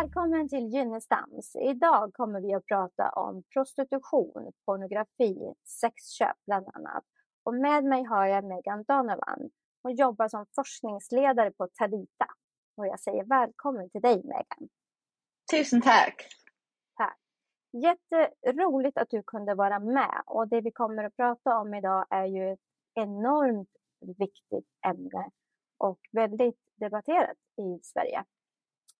Välkommen till Gynnestams. Idag kommer vi att prata om prostitution, pornografi, sexköp bland annat. Och med mig har jag Megan Donovan. Hon jobbar som forskningsledare på Talita. Och jag säger välkommen till dig Megan. Tusen tack. Tack. Jätteroligt att du kunde vara med. Och det vi kommer att prata om idag är ju ett enormt viktigt ämne och väldigt debatterat i Sverige.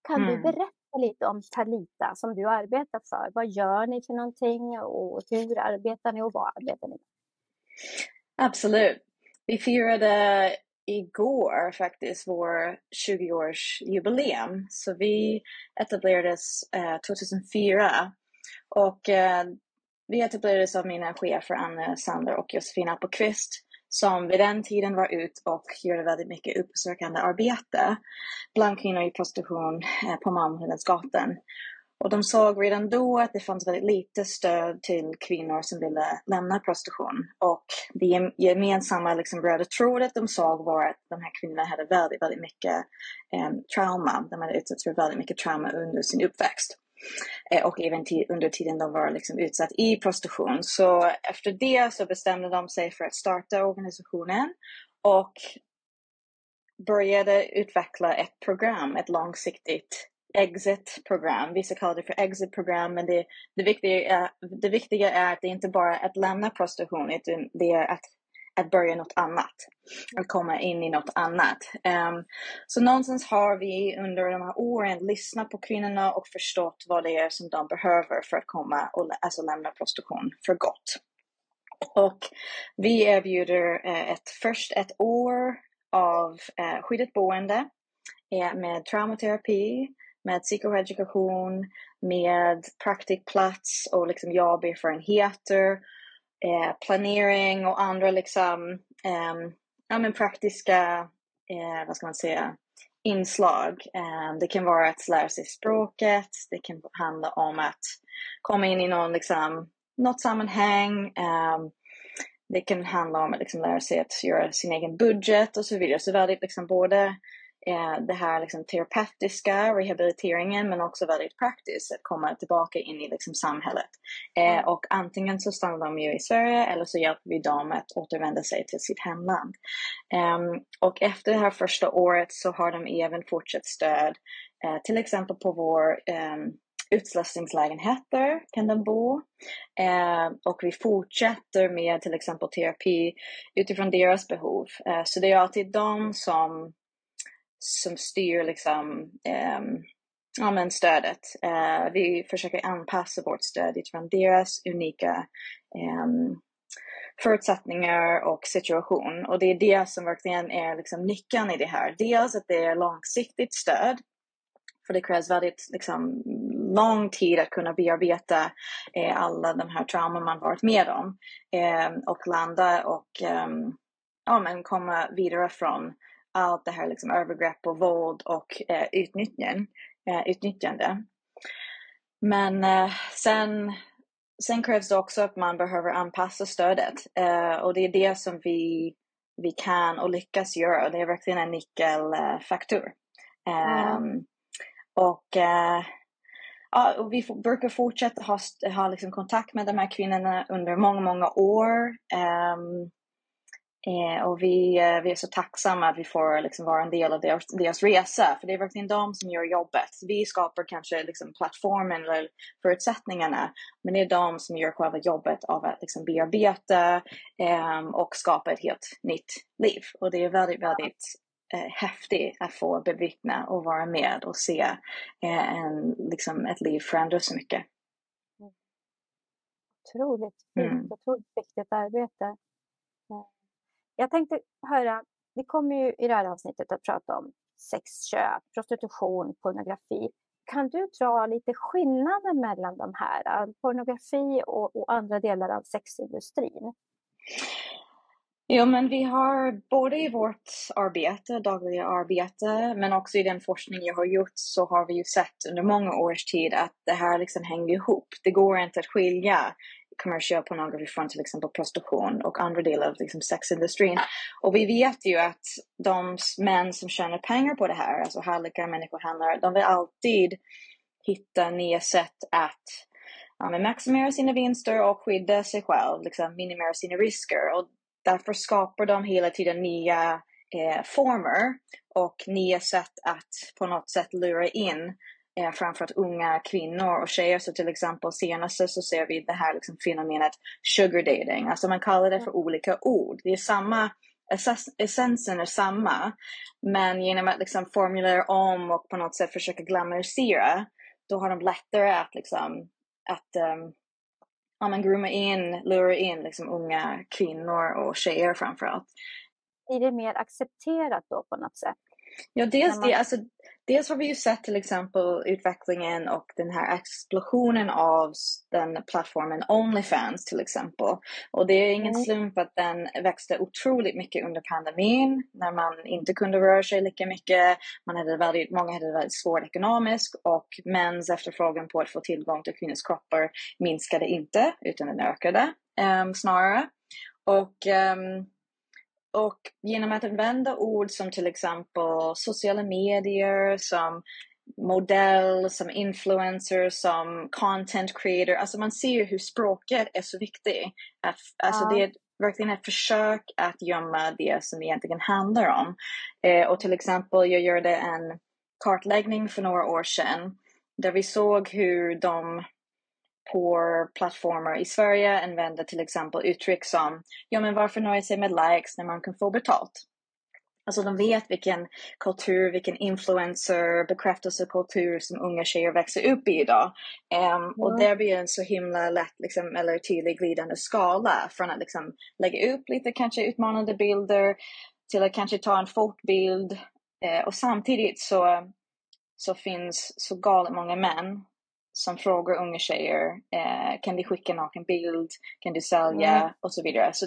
Kan mm. du berätta lite om Talita som du arbetar för? Vad gör ni för någonting och hur arbetar ni och vad arbetar ni med? Absolut. Vi firade igår faktiskt vår 20-årsjubileum. Så vi etablerades eh, 2004 och eh, vi etablerades av mina chefer Anne Sander och Josefina Appelqvist som vid den tiden var ut och gjorde väldigt mycket uppsökande arbete bland kvinnor i prostitution eh, på Malmskillnadsgatan. Och de såg redan då att det fanns väldigt lite stöd till kvinnor som ville lämna prostitution. Och det gemensamma liksom, röda trådet de såg var att de här kvinnorna hade väldigt, väldigt mycket eh, trauma. De hade utsatts för väldigt mycket trauma under sin uppväxt. Eh, och även under tiden de var liksom utsatt i prostitution. Så efter det så bestämde de sig för att starta organisationen och började utveckla ett program, ett långsiktigt exit-program. Vissa kallar det för exit-program, men det, det, viktiga är, det viktiga är att det inte bara är att lämna prostitution, utan det är att att börja något annat. Att komma in i något annat. Um, så någonstans har vi under de här åren lyssnat på kvinnorna och förstått vad det är som de behöver för att komma och alltså lämna prostitution för gott. Och vi erbjuder eh, ett, först ett år av eh, skyddat boende eh, med traumaterapi, med psykoedukation, med praktikplats och liksom jobberfarenheter eh, planering och andra liksom, eh, ja, men praktiska eh, vad ska man säga, inslag. Eh, det kan vara att lära sig språket, det kan handla om att komma in i någon, liksom, något sammanhang. Eh, det kan handla om att liksom lära sig att göra sin egen budget och så vidare. Så väldigt liksom både det här liksom terapeutiska rehabiliteringen men också väldigt praktiskt att komma tillbaka in i liksom samhället. Eh, och antingen så stannar de ju i Sverige eller så hjälper vi dem att återvända sig till sitt hemland. Eh, och efter det här första året så har de även fortsatt stöd eh, till exempel på vår ehm, utslussningslägenheter kan de bo. Eh, och vi fortsätter med till exempel terapi utifrån deras behov. Eh, så det är alltid de som som styr liksom, eh, ja, men stödet. Eh, vi försöker anpassa vårt stöd utifrån deras unika eh, förutsättningar och situation. Och det är det som verkligen är liksom nyckeln i det här. Dels att det är långsiktigt stöd, för det krävs väldigt liksom, lång tid att kunna bearbeta eh, alla de här trauman man varit med om eh, och landa och eh, ja, men komma vidare från allt det här liksom övergrepp och våld och eh, utnyttjande, eh, utnyttjande. Men eh, sen, sen krävs det också att man behöver anpassa stödet eh, och det är det som vi, vi kan och lyckas göra. Det är verkligen en nyckelfaktor. Mm. Och eh, Ja, och vi brukar fortsätta ha, ha liksom kontakt med de här kvinnorna under många, många år. Um, Eh, och vi, eh, vi är så tacksamma att vi får liksom vara en del av deras, deras resa, för det är verkligen de som gör jobbet. Vi skapar kanske liksom plattformen eller förutsättningarna, men det är de som gör själva jobbet av att liksom bearbeta eh, och skapa ett helt nytt liv. Och det är väldigt, väldigt eh, häftigt att få bevittna och vara med och se eh, en, liksom ett liv förändras så mycket. Otroligt fint, mm. otroligt viktigt arbete. Jag tänkte höra, vi kommer ju i det här avsnittet att prata om sexköp, prostitution, pornografi. Kan du dra lite skillnader mellan de här, äh, pornografi och, och andra delar av sexindustrin? Ja, men vi har både i vårt arbete, dagliga arbete, men också i den forskning jag har gjort så har vi ju sett under många års tid att det här liksom hänger ihop. Det går inte att skilja kommersiell pornografi från till exempel prostitution och andra delar av liksom sexindustrin. Och vi vet ju att de män som tjänar pengar på det här, alltså hallickar, människohandlare, de vill alltid hitta nya sätt att um, maximera sina vinster och skydda sig själv, liksom minimera sina risker. Och därför skapar de hela tiden nya eh, former och nya sätt att på något sätt lura in eh, framförallt unga kvinnor och tjejer. Så till exempel senaste så ser vi det här liksom fenomenet sugar dating. Alltså man kallar det för mm. olika ord. Det är samma essensen är samma, men genom att liksom formulera om och på något sätt försöka glamorisera, då har de lättare att liksom att um, ja, men grooma in, lura in liksom unga kvinnor och tjejer framförallt. Är det mer accepterat då på något sätt? Ja, dels man... det. Alltså, dels har vi ju sett till exempel utvecklingen och den här explosionen av den plattformen Onlyfans till exempel. Och det är ingen mm. slump att den växte otroligt mycket under pandemin när man inte kunde röra sig lika mycket. Man hade väldigt, många hade det väldigt svårt ekonomiskt och mäns efterfrågan på att få tillgång till kvinnors kroppar minskade inte utan den ökade um, snarare. Och um, och genom att använda ord som till exempel sociala medier, som modell, som influencer, som content creator. Alltså man ser hur språket är så viktigt. Alltså ja. det är verkligen ett försök att gömma det som det egentligen handlar om. Eh, och till exempel, jag gjorde en kartläggning för några år sedan där vi såg hur de på plattformar i Sverige använder till exempel uttryck som ja men varför nöja sig med likes när man kan få betalt? Alltså de vet vilken kultur, vilken influencer, bekräftelsekultur som unga tjejer växer upp i idag. Um, mm. Och det blir en så himla lätt liksom, eller tydlig glidande skala från att liksom, lägga upp lite kanske utmanande bilder till att kanske ta en fotbild. Uh, och samtidigt så, så finns så galet många män som frågar unga tjejer, eh, kan du skicka naken bild, kan du sälja mm. och så vidare. Så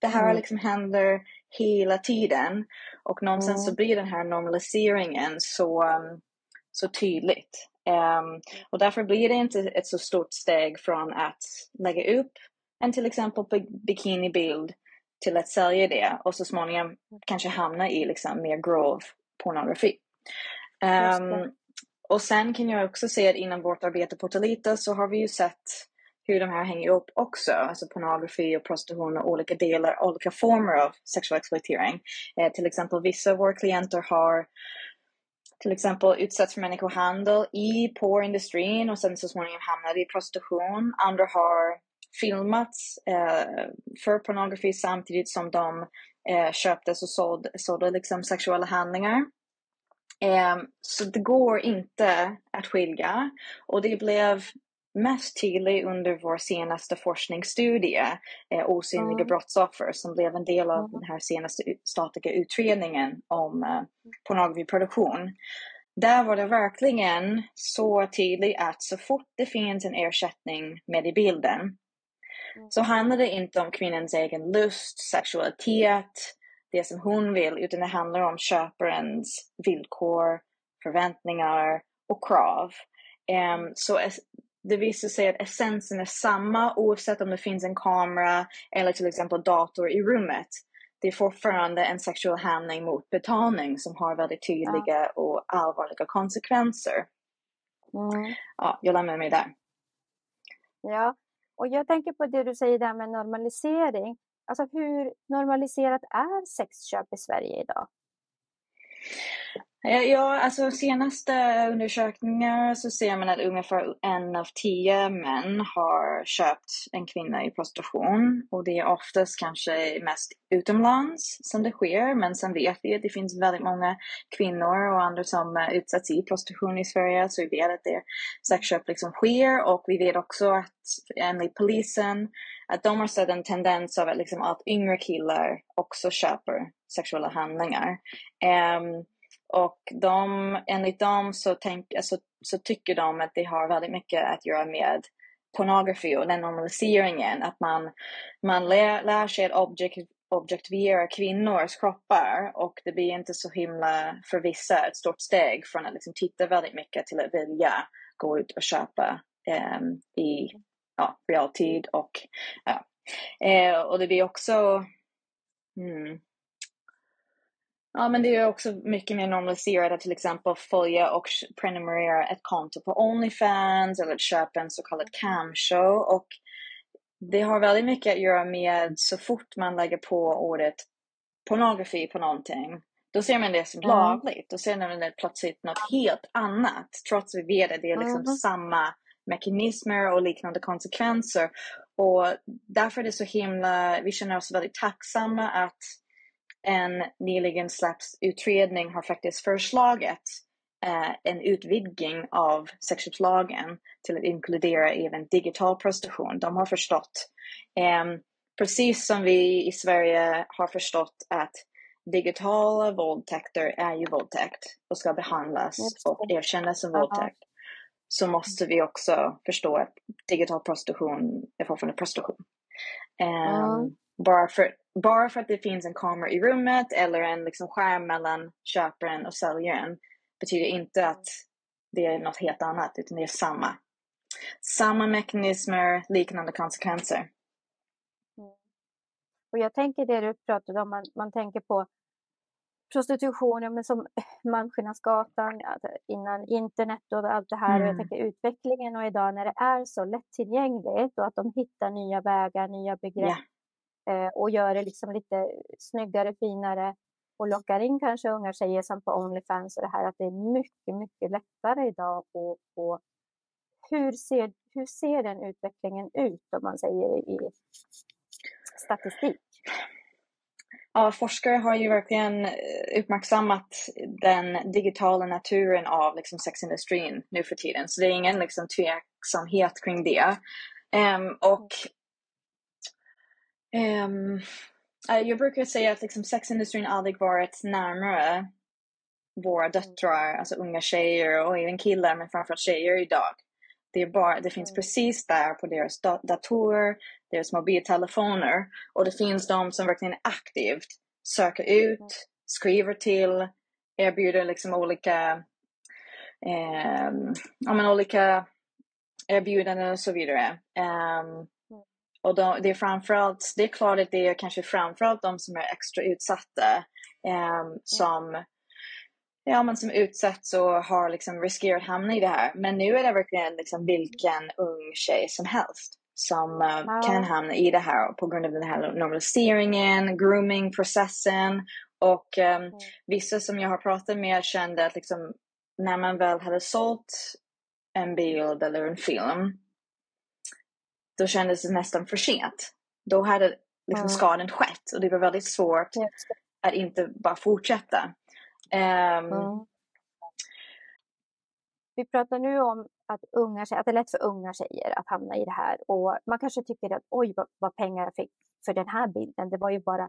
det här mm. liksom händer hela tiden och någonstans mm. så blir den här normaliseringen så, um, så tydligt. Um, och därför blir det inte ett så stort steg från att lägga upp en till exempel bikinibild till att sälja det och så småningom kanske hamna i liksom mer grov pornografi. Um, och sen kan jag också se att inom vårt arbete på Talita så har vi ju sett hur de här hänger ihop också, alltså pornografi och prostitution och olika delar, olika former av sexuell exploatering. Eh, till exempel vissa av våra klienter har till exempel utsatts för människohandel i porrindustrin och sen så småningom hamnade i prostitution. Andra har filmats eh, för pornografi samtidigt som de eh, köptes och sålde, sålde liksom sexuella handlingar. Ehm, så det går inte att skilja och det blev mest tydligt under vår senaste forskningsstudie, eh, Osynliga mm. brottsoffer, som blev en del av mm. den här senaste statliga utredningen om eh, pornografiproduktion. Där var det verkligen så tydligt att så fort det finns en ersättning med i bilden mm. så handlar det inte om kvinnans egen lust, sexualitet, det som hon vill, utan det handlar om köparens villkor, förväntningar och krav. Um, så det visar sig att essensen är samma oavsett om det finns en kamera eller till exempel dator i rummet. Det är fortfarande en sexuell handling mot betalning som har väldigt tydliga och allvarliga konsekvenser. Mm. Ja, jag lämnar mig där. Ja, och jag tänker på det du säger där med normalisering. Alltså hur normaliserat är sexköp i Sverige idag? Eh, ja, alltså senaste undersökningar så ser man att ungefär en av tio män har köpt en kvinna i prostitution. Och det är oftast kanske mest utomlands som det sker. Men sen vet vi att det finns väldigt många kvinnor och andra som eh, utsätts i prostitution i Sverige. Så vi vet att det sexköp liksom sker. Och vi vet också att enligt polisen att de har sett en tendens av att liksom att yngre killar också köper sexuella handlingar. Um, och de, enligt dem så, tänk, alltså, så tycker de att det har väldigt mycket att göra med pornografi och den normaliseringen. Att man, man lär, lär sig att objekt, objektifiera kvinnors kroppar och det blir inte så himla, för vissa, ett stort steg från att liksom titta väldigt mycket till att vilja gå ut och köpa um, i ja, realtid. Och, ja. Eh, och det blir också hmm, Ja, men det är också mycket mer normaliserat att till exempel följa och prenumerera ett konto på Onlyfans eller att köpa en så kallad camshow. Och det har väldigt mycket att göra med så fort man lägger på ordet pornografi på någonting, då ser man det som mm. lagligt. Då ser man det plötsligt något helt annat, trots att vi vet att det är liksom mm. samma mekanismer och liknande konsekvenser. Och därför är det så himla, vi känner oss väldigt tacksamma att en nyligen släppt utredning har faktiskt föreslagit eh, en utvidgning av sexköpslagen till att inkludera även digital prostitution. De har förstått, eh, precis som vi i Sverige har förstått att digitala våldtäkter är ju våldtäkt och ska behandlas och erkännas som våldtäkt så måste vi också förstå att digital prostitution är fortfarande prostitution. Um, bara, för, bara för att det finns en kamera i rummet eller en liksom skärm mellan köparen och säljaren betyder inte att det är något helt annat, utan det är samma. Samma mekanismer, liknande konsekvenser. Mm. Och jag tänker det du pratade om, man, man tänker på prostitution, men som Malmskillnadsgatan, innan internet och allt det här. Mm. Och jag mm. tänker utvecklingen och idag när det är så lättillgängligt och att de hittar nya vägar, nya begrepp yeah. eh, och gör det liksom lite snyggare, finare och lockar in kanske unga tjejer som på Onlyfans och det här att det är mycket, mycket lättare idag att få hur ser, hur ser den utvecklingen ut om man säger i statistik? Ja, forskare har ju verkligen eh, uppmärksammat den digitala naturen av liksom sexindustrin nu för tiden. Så det är ingen liksom tveksamhet kring det. Um, och um, jag brukar säga att liksom sexindustrin aldrig varit närmare våra döttrar, alltså unga tjejer och även killar, men framförallt tjejer idag. Det, är bara, det finns mm. precis där på deras datorer, deras mobiltelefoner och det finns de som verkligen aktivt söker ut, skriver till, erbjuder liksom olika, eh, ja, men olika erbjudanden och så vidare. Um, och de, det är framförallt, det är klart att det är kanske framförallt de som är extra utsatta um, som ja, men som utsätts och har liksom riskerat att hamna i det här. Men nu är det verkligen liksom vilken ung tjej som helst som uh, ja. kan hamna i det här på grund av den här normaliseringen, groomingprocessen och um, vissa som jag har pratat med kände att liksom, när man väl hade sålt en bild eller en film då kändes det nästan för sent. Då hade liksom skadan skett och det var väldigt svårt att inte bara fortsätta. Um, mm. Vi pratar nu om att, unga, att det är lätt för unga tjejer att hamna i det här och man kanske tycker att oj vad, vad pengar jag fick för den här bilden, det var ju bara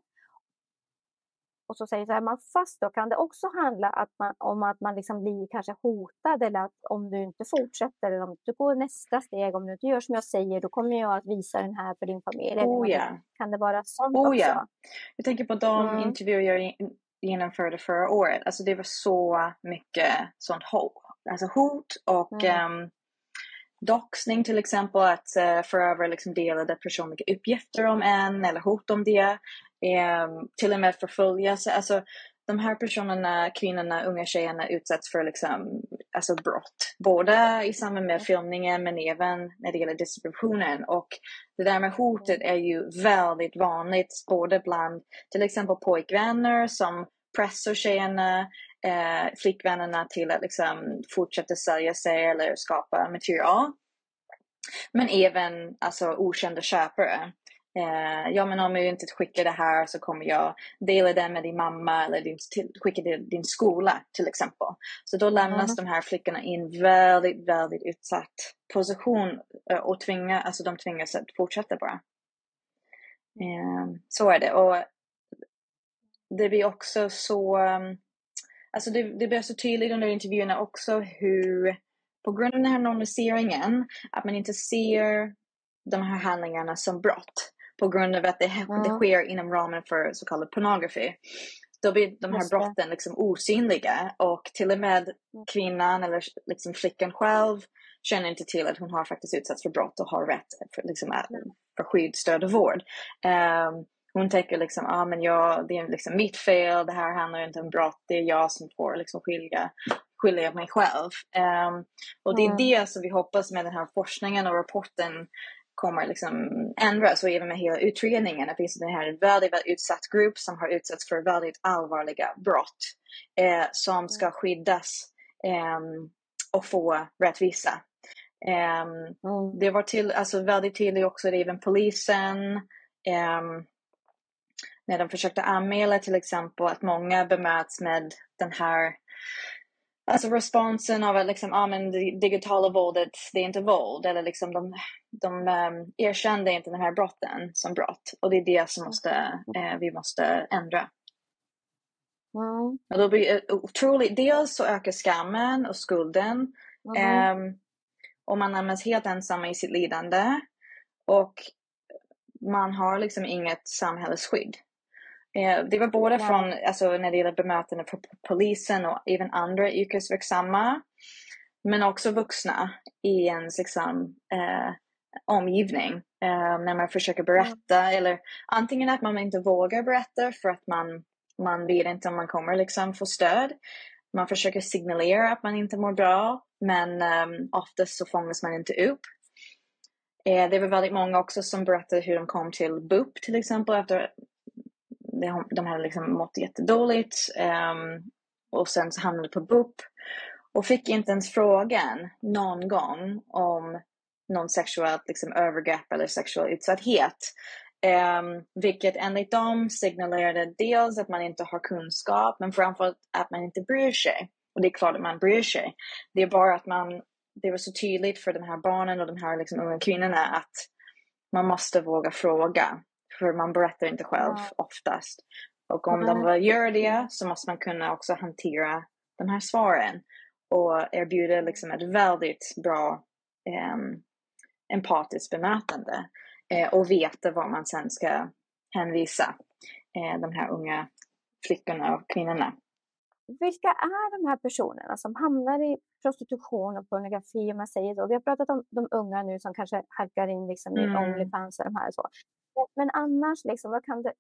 och så säger så här, man fast då kan det också handla att man, om att man liksom blir kanske hotad eller att om du inte fortsätter eller om du går nästa steg, om du inte gör som jag säger, då kommer jag att visa den här för din familj. Oh, yeah. Kan det vara sånt oh, också? Yeah. Jag tänker på de mm. intervjuer jag genomförde förra året. Alltså det var så mycket sånt hot, alltså hot och mm. um, doxning till exempel, att uh, forever liksom delade personliga uppgifter om en eller hot om det. Um, till och med förföljelse. Alltså, de här personerna, kvinnorna, unga tjejerna utsätts för liksom, alltså brott. Både i samband med filmningen men även när det gäller distributionen. Och det där med hotet är ju väldigt vanligt både bland till exempel pojkvänner som pressar tjejerna, eh, flickvännerna till att liksom fortsätta sälja sig eller skapa material. Men även alltså, okända köpare Eh, ja men om jag inte skickar det här så kommer jag dela det med din mamma eller din, till, skicka det till din skola till exempel. Så då lämnas mm. de här flickorna i en väldigt, väldigt utsatt position eh, och tvinga, alltså de tvingas att fortsätta bara. Eh, så är det. Och det blir också så, um, alltså det, det blir så tydligt under intervjuerna också hur på grund av den här normaliseringen, att man inte ser de här handlingarna som brott på grund av att det, mm. det sker inom ramen för så kallad pornografi. Då blir de här brotten liksom osynliga och till och med mm. kvinnan eller liksom flickan själv känner inte till att hon har faktiskt utsatts för brott och har rätt för, liksom, för skydd, stöd och vård. Um, hon tänker liksom, ah, men jag, det är liksom mitt fel, det här handlar inte om brott, det är jag som får liksom skilja, skilja mig själv. Um, och det är mm. det som vi hoppas med den här forskningen och rapporten kommer liksom ändras och även med hela utredningen. Det finns den här väldigt, väldigt utsatt grupp som har utsatts för väldigt allvarliga brott eh, som ska mm. skyddas eh, och få rättvisa. Eh. Det var till, alltså väldigt tydligt också även polisen eh, när de försökte anmäla till exempel att många bemöts med den här Alltså responsen av att liksom, ah, men det digitala våldet, det är inte våld. Eller liksom de, de um, erkände inte den här brotten som brott. Och det är det som måste, eh, vi måste ändra. Mm. Och då blir det otroligt, dels så ökar skammen och skulden. Mm. Um, och man används helt ensam i sitt lidande. Och man har liksom inget samhällsskydd. Eh, det var både wow. från, alltså när det gäller bemötande för polisen och även andra yrkesverksamma. Men också vuxna i ens liksom, eh, omgivning. Eh, när man försöker berätta mm. eller antingen att man inte vågar berätta för att man, man vet inte om man kommer liksom få stöd. Man försöker signalera att man inte mår bra men um, oftast så fångas man inte upp. Eh, det var väldigt många också som berättade hur de kom till BUP till exempel efter de hade liksom mått jättedåligt um, och sen så hamnade på BUP och fick inte ens frågan någon gång om någon sexuellt liksom, övergrepp eller sexuell utsatthet. Um, vilket enligt dem signalerade dels att man inte har kunskap men framförallt att man inte bryr sig. Och det är klart att man bryr sig. Det är bara att man, det var så tydligt för de här barnen och de här liksom, unga kvinnorna att man måste våga fråga. För man berättar inte själv ja. oftast. Och om de gör det så måste man kunna också hantera de här svaren. Och erbjuda liksom ett väldigt bra um, empatiskt bemötande. Eh, och veta vad man sen ska hänvisa eh, de här unga flickorna och kvinnorna. Vilka är de här personerna som hamnar i prostitution och pornografi om man säger så? Vi har pratat om de unga nu som kanske halkar in liksom i mm. Onlyfans och de här och så. Eh, men annars, liksom, vad kan det...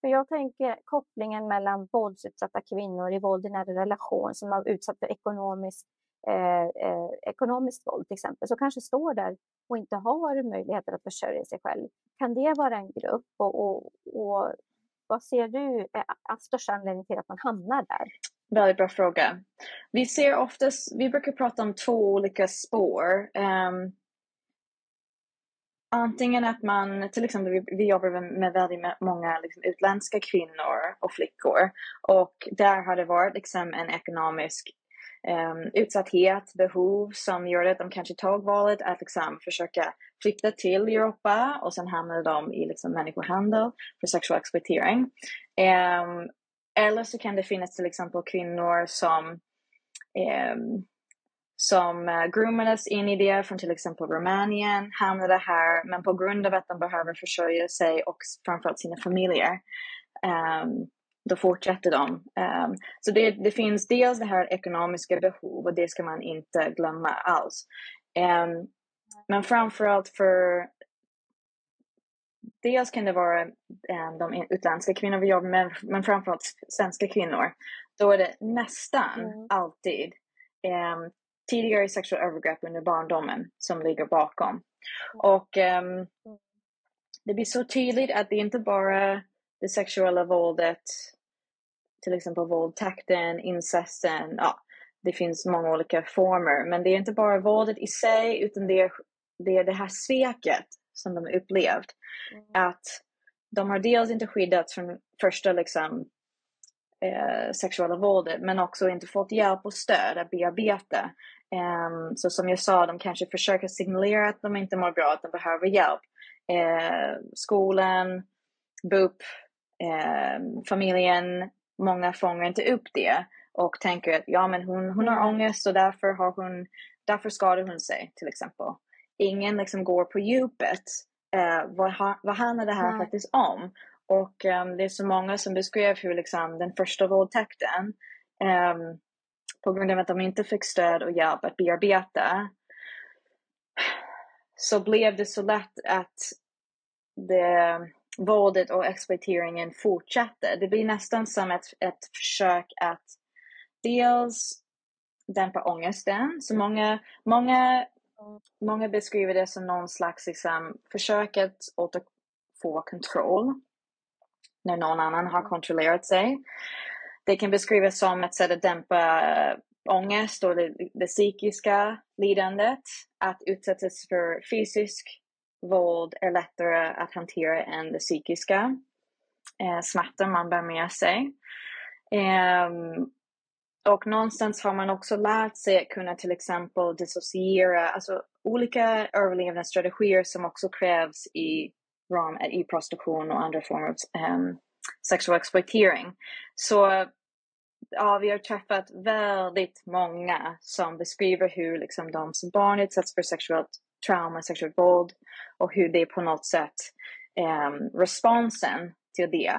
För jag tänker kopplingen mellan våldsutsatta kvinnor i våld i nära relation som har utsatt för ekonomisk, eh, eh, ekonomiskt våld till exempel, som kanske står där och inte har möjligheter att försörja sig själv. Kan det vara en grupp? Och, och, och vad ser du eh, är största anledningen till att man hamnar där? Väldigt bra fråga. Vi ser oftast, vi brukar prata om två olika spår. Um, Antingen att man, till exempel vi, vi jobbar med väldigt många liksom, utländska kvinnor och flickor och där har det varit liksom, en ekonomisk um, utsatthet, behov som gjorde att de kanske tog valet att liksom, försöka flytta till Europa och sen hamnade de i liksom, människohandel för sexuell exploatering. Um, eller så kan det finnas till exempel kvinnor som um, som uh, groomades in i det från till exempel Rumänien, hamnade här, men på grund av att de behöver försörja sig och framförallt sina familjer, um, då fortsätter de. Um, så det, det, finns dels det här ekonomiska behov och det ska man inte glömma alls. Um, men framförallt för Dels kan det vara de utländska kvinnor vi jobbar med, men framförallt svenska kvinnor. Då är det nästan mm. alltid tidigare sexuella övergrepp under barndomen som ligger bakom. Och um, det blir så tydligt att det inte bara det sexuella våldet, till exempel våldtäkten, incesten, ja, det finns många olika former, men det är inte bara våldet i sig utan det är det, är det här sveket som de upplevt. Mm. Att de har dels inte skyddats från första liksom, eh, sexuella våldet men också inte fått hjälp och stöd att bearbeta. Um, så som jag sa, de kanske försöker signalera att de inte mår bra, att de behöver hjälp. Uh, skolan, BUP, uh, familjen, många fångar inte upp det och tänker att ja, men hon, hon har mm. ångest och därför, har hon, därför skadar hon sig till exempel. Ingen liksom går på djupet. Uh, vad, vad handlar det här mm. faktiskt om? Och um, det är så många som beskrev hur liksom, den första våldtäkten um, på grund av att de inte fick stöd och hjälp att bearbeta så blev det så lätt att det, våldet och exploateringen fortsatte. Det blir nästan som ett, ett försök att dels dämpa ångesten. Så många, många, många beskriver det som någon slags liksom, försök att återfå kontroll när någon annan har kontrollerat sig. Det kan beskrivas som ett sätt att dämpa eh, ångest och det, det psykiska lidandet. Att utsättas för fysisk våld är lättare att hantera än det psykiska eh, smärtan man bär med sig. Eh, och någonstans har man också lärt sig att kunna till exempel dissociera, alltså olika överlevnadsstrategier som också krävs i, i prostitution och andra former av ehm, um, sexual exploitering. Så ja, vi har träffat väldigt många som beskriver hur liksom, de som barn utsätts för sexuellt trauma, sexuellt våld och hur det på något sätt, um, responsen till det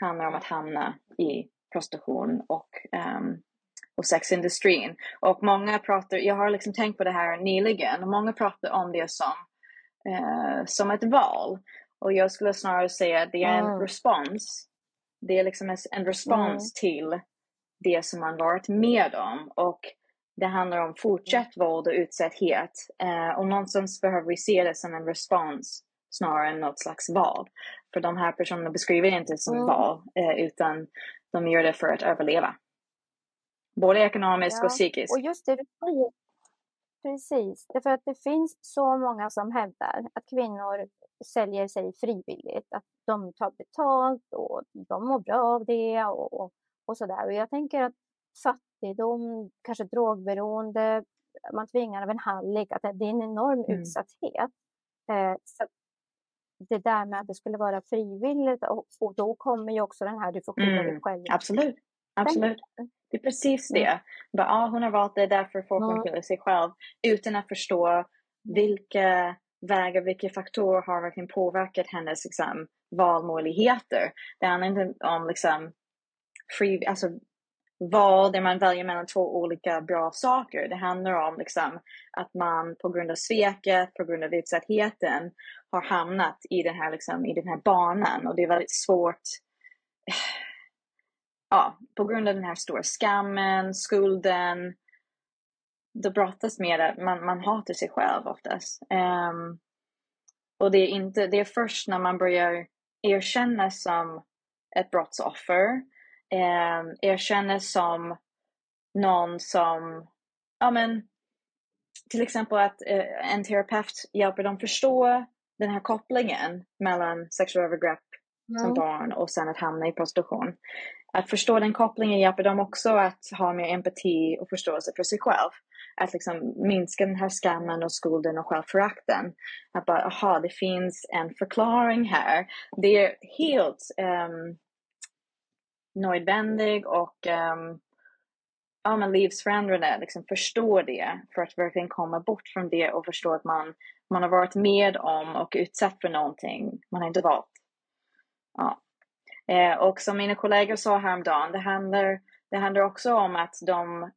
handlar om att hamna i prostitution och, um, och sexindustrin. Och många pratar, jag har liksom tänkt på det här nyligen, och många pratar om det som, uh, som ett val. Och jag skulle snarare säga att det är en mm. respons. Det är liksom en respons mm. till det som man varit med om. Och det handlar om fortsatt våld och utsatthet. Uh, och någonstans behöver vi se det som en respons snarare än något slags val. För de här personerna beskriver det inte som mm. val, uh, utan de gör det för att överleva. Både ekonomiskt ja. och psykiskt. Och just det precis, därför att det finns så många som hävdar att kvinnor säljer sig frivilligt, att de tar betalt och de mår bra av det och, och, och sådär. Och jag tänker att fattigdom, kanske drogberoende, man tvingar av en hallick, att det är en enorm mm. utsatthet. Eh, så det där med att det skulle vara frivilligt och, och då kommer ju också den här, du får skydda mm, dig själv. Absolut, absolut. Det är precis det. Mm. Bara, ah, hon har valt det, därför får hon skydda sig själv. Utan att förstå mm. vilka vägar, vilka faktorer har verkligen påverkat hennes liksom, valmöjligheter. Det handlar inte om liksom, fri, alltså, val där man väljer mellan två olika bra saker. Det handlar om liksom, att man på grund av sveket, på grund av utsattheten har hamnat i den här, liksom, i den här banan och det är väldigt svårt ja, på grund av den här stora skammen, skulden, då brottas med att man, man hatar sig själv oftast. Um, och det är, inte, det är först när man börjar erkänna som ett brottsoffer, um, erkänna som någon som, ja men, till exempel att uh, en terapeut hjälper dem förstå den här kopplingen mellan sexuella övergrepp mm. som barn och sen att hamna i prostitution. Att förstå den kopplingen hjälper dem också att ha mer empati och förståelse för sig själv. Att liksom minska den här skammen och skulden och självförakten. Att bara, aha, det finns en förklaring här. Det är helt um, nödvändigt och um, ja, men livsförändrande. Liksom förstå det för att verkligen komma bort från det och förstå att man man har varit med om och utsatt för någonting man har inte valt. Ja. Eh, och som mina kollegor sa häromdagen, det handlar, det handlar också om att de,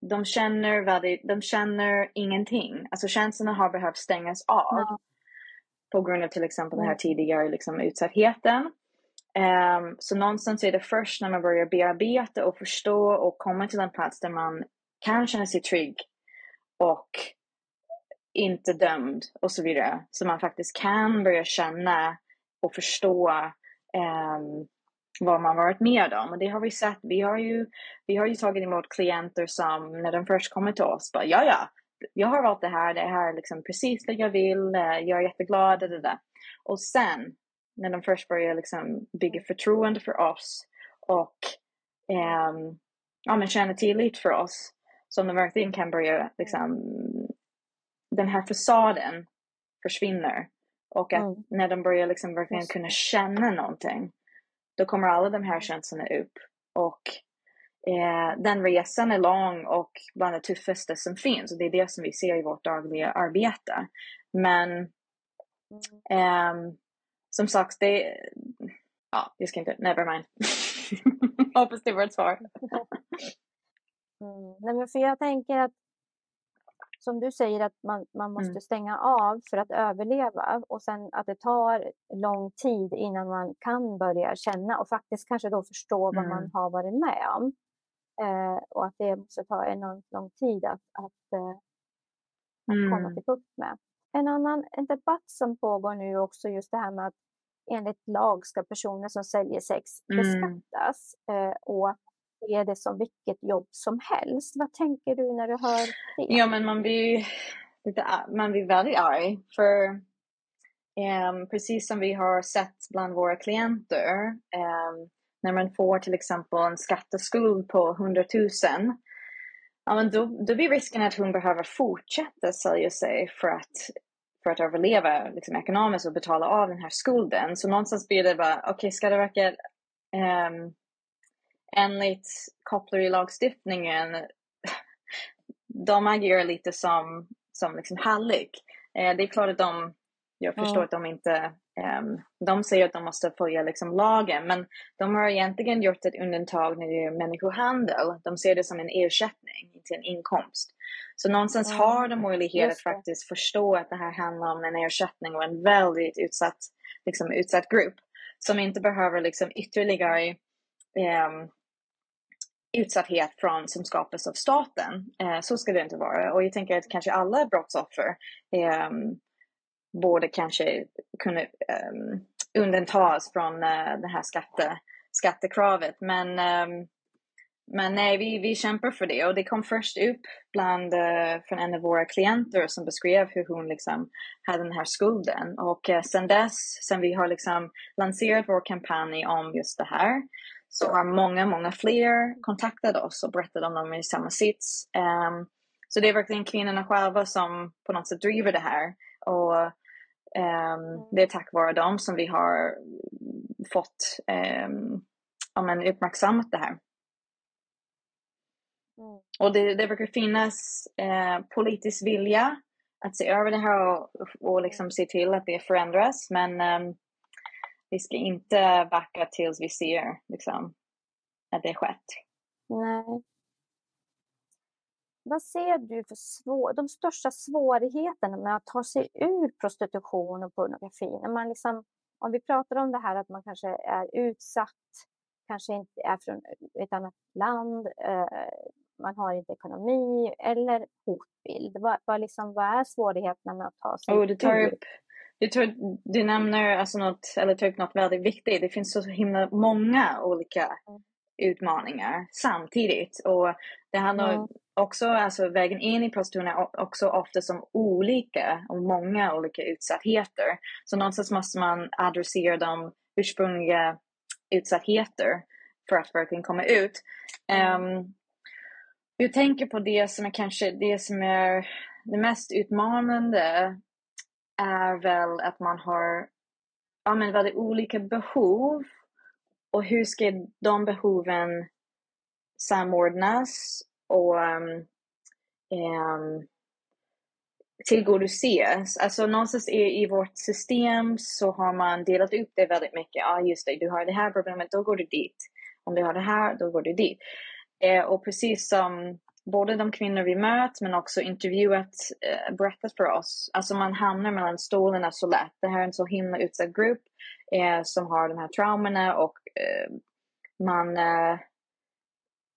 de, känner väldigt, de känner ingenting. Alltså känslorna har behövt stängas av mm. på grund av till exempel den här tidigare liksom, utsattheten. Um, så någonstans är det först när man börjar bearbeta och förstå och komma till en plats där man kan känna sig trygg och inte dömd och så vidare. Så man faktiskt kan börja känna och förstå eh, vad man varit med om. Och det har vi sett. Vi har ju, vi har ju tagit emot klienter som när de först kommer till oss bara ja, ja, jag har valt det här, det här är liksom precis det jag vill, eh, jag är jätteglad, det, det. Och sen när de först börjar liksom bygga förtroende för oss och eh, ja, men känna tillit för oss som de verkligen kan börja liksom den här fasaden försvinner. Och att mm. när de börjar liksom verkligen kunna känna någonting, då kommer alla de här känslorna upp. Och eh, den resan är lång och bland det tuffaste som finns. Och det är det som vi ser i vårt dagliga arbete. Men eh, som sagt, det Ja, jag ska inte, never mind. Hoppas det var ett svar. mm. Nej, men för jag tänker att som du säger att man, man måste Mm. stänga av för att överleva och sen att det tar lång tid innan man kan börja känna och faktiskt kanske då förstå vad man Mm. har varit med om. Eh, och att det måste ta enormt lång tid att, att, eh, att komma Mm. till bukt med. En annan en debatt som pågår nu också just det här med att enligt lag ska personer som säljer sex Mm. beskattas eh, och se det som vilket jobb som helst. Vad tänker du när du hör det? Ja, men man blir lite, man blir väldigt arg. För um, precis som vi har sett bland våra klienter, um, när man får till exempel en skatteskuld på 100 000, ja, men då, då blir risken att hon behöver fortsätta sälja sig för att, för att överleva liksom, ekonomiskt och betala av den här skulden. Så någonstans blir det bara, okej, okay, ska det verkligen um, enligt kopplerilagstiftningen de agerar lite som, som liksom hallick. Eh, det är klart att de, jag förstår Mm. att de inte, ehm, de säger att de måste följa liksom lagen, men de har egentligen gjort ett undantag när det gäller människohandel. De ser det som en ersättning, inte en inkomst. Så någonstans Mm. har de möjlighet att faktiskt förstå att det här handlar om en ersättning och en väldigt utsatt, liksom, utsatt grupp som inte behöver liksom ytterligare ehm, utsatthet från, som skapas av staten. Eh, så ska det inte vara. Och jag tänker att kanske alla brottsoffer eh, borde kanske kunna eh, undantas från eh, det här skatte, skattekravet. Men, eh, men nej, vi, vi kämpar för det. Och det kom först upp bland, eh, från en av våra klienter som beskrev hur hon liksom hade den här skulden. Och eh, sen dess, sen vi har liksom lanserat vår kampanj om just det här, så har många, många fler kontaktat oss och berättat om dem i samma sits. Um, så det är verkligen kvinnorna själva som på något sätt driver det här. Och um, det är tack vare dem som vi har fått um, ja, men uppmärksammat det här. Mm. Och det, det verkar finnas eh, politisk vilja att se över det här och, och liksom se till att det förändras. Men um, vi ska inte backa tills vi ser liksom, att det skett. Nej. Vad ser du för svår, de största svårigheterna med att ta sig ur prostitution och pornografi? När man liksom, om vi pratar om det här att man kanske är utsatt, kanske inte är från ett annat land, eh, man har inte ekonomi eller hotbild. Vad, vad, liksom, vad är svårigheterna med att ta sig Och du tar ur? upp du, tar, du nämner alltså något, eller tar upp något väldigt viktigt. Det finns så himla många olika utmaningar samtidigt. Och det handlar Mm. också, alltså vägen in i prostitution är också ofta som olika och många olika utsattheter. Så någonstans måste man adressera de ursprungliga utsattheter för att verkligen komma ut. Um, jag tänker på det som är kanske det som är det mest utmanande är väl att man har ja, men väldigt olika behov och hur ska de behoven samordnas och um, um, tillgodoses. Alltså någonstans i, i vårt system så har man delat upp det väldigt mycket. Ja, just det, du har det här problemet, då går du dit. Om du har det här, då går du dit. Eh, och precis som både de kvinnor vi mött men också intervjuat eh, berättat för oss. Alltså man hamnar mellan stolarna så lätt. Det här är en så himla utsatt grupp eh, som har de här traumorna och eh, man... Eh,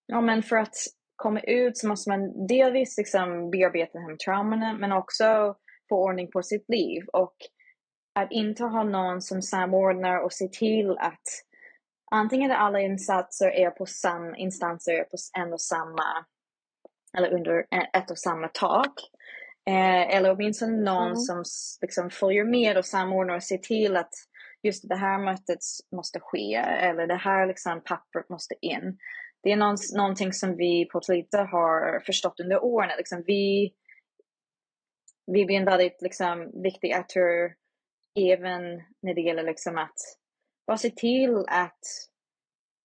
ja men för att komma ut så måste man delvis liksom bearbeta de här traumorna men också få ordning på sitt liv. Och att inte ha någon som samordnar och ser till att antingen är alla insatser är på samma instanser på en och samma eller under ett och samma tak. Eh, eller åtminstone någon Mm. som liksom följer med och samordnar och ser till att just det här mötet måste ske eller det här liksom pappret måste in. Det är någon, någonting som vi på Tlita har förstått under åren. att Liksom vi, vi blir en väldigt liksom, viktig aktör även när det gäller liksom att bara se till att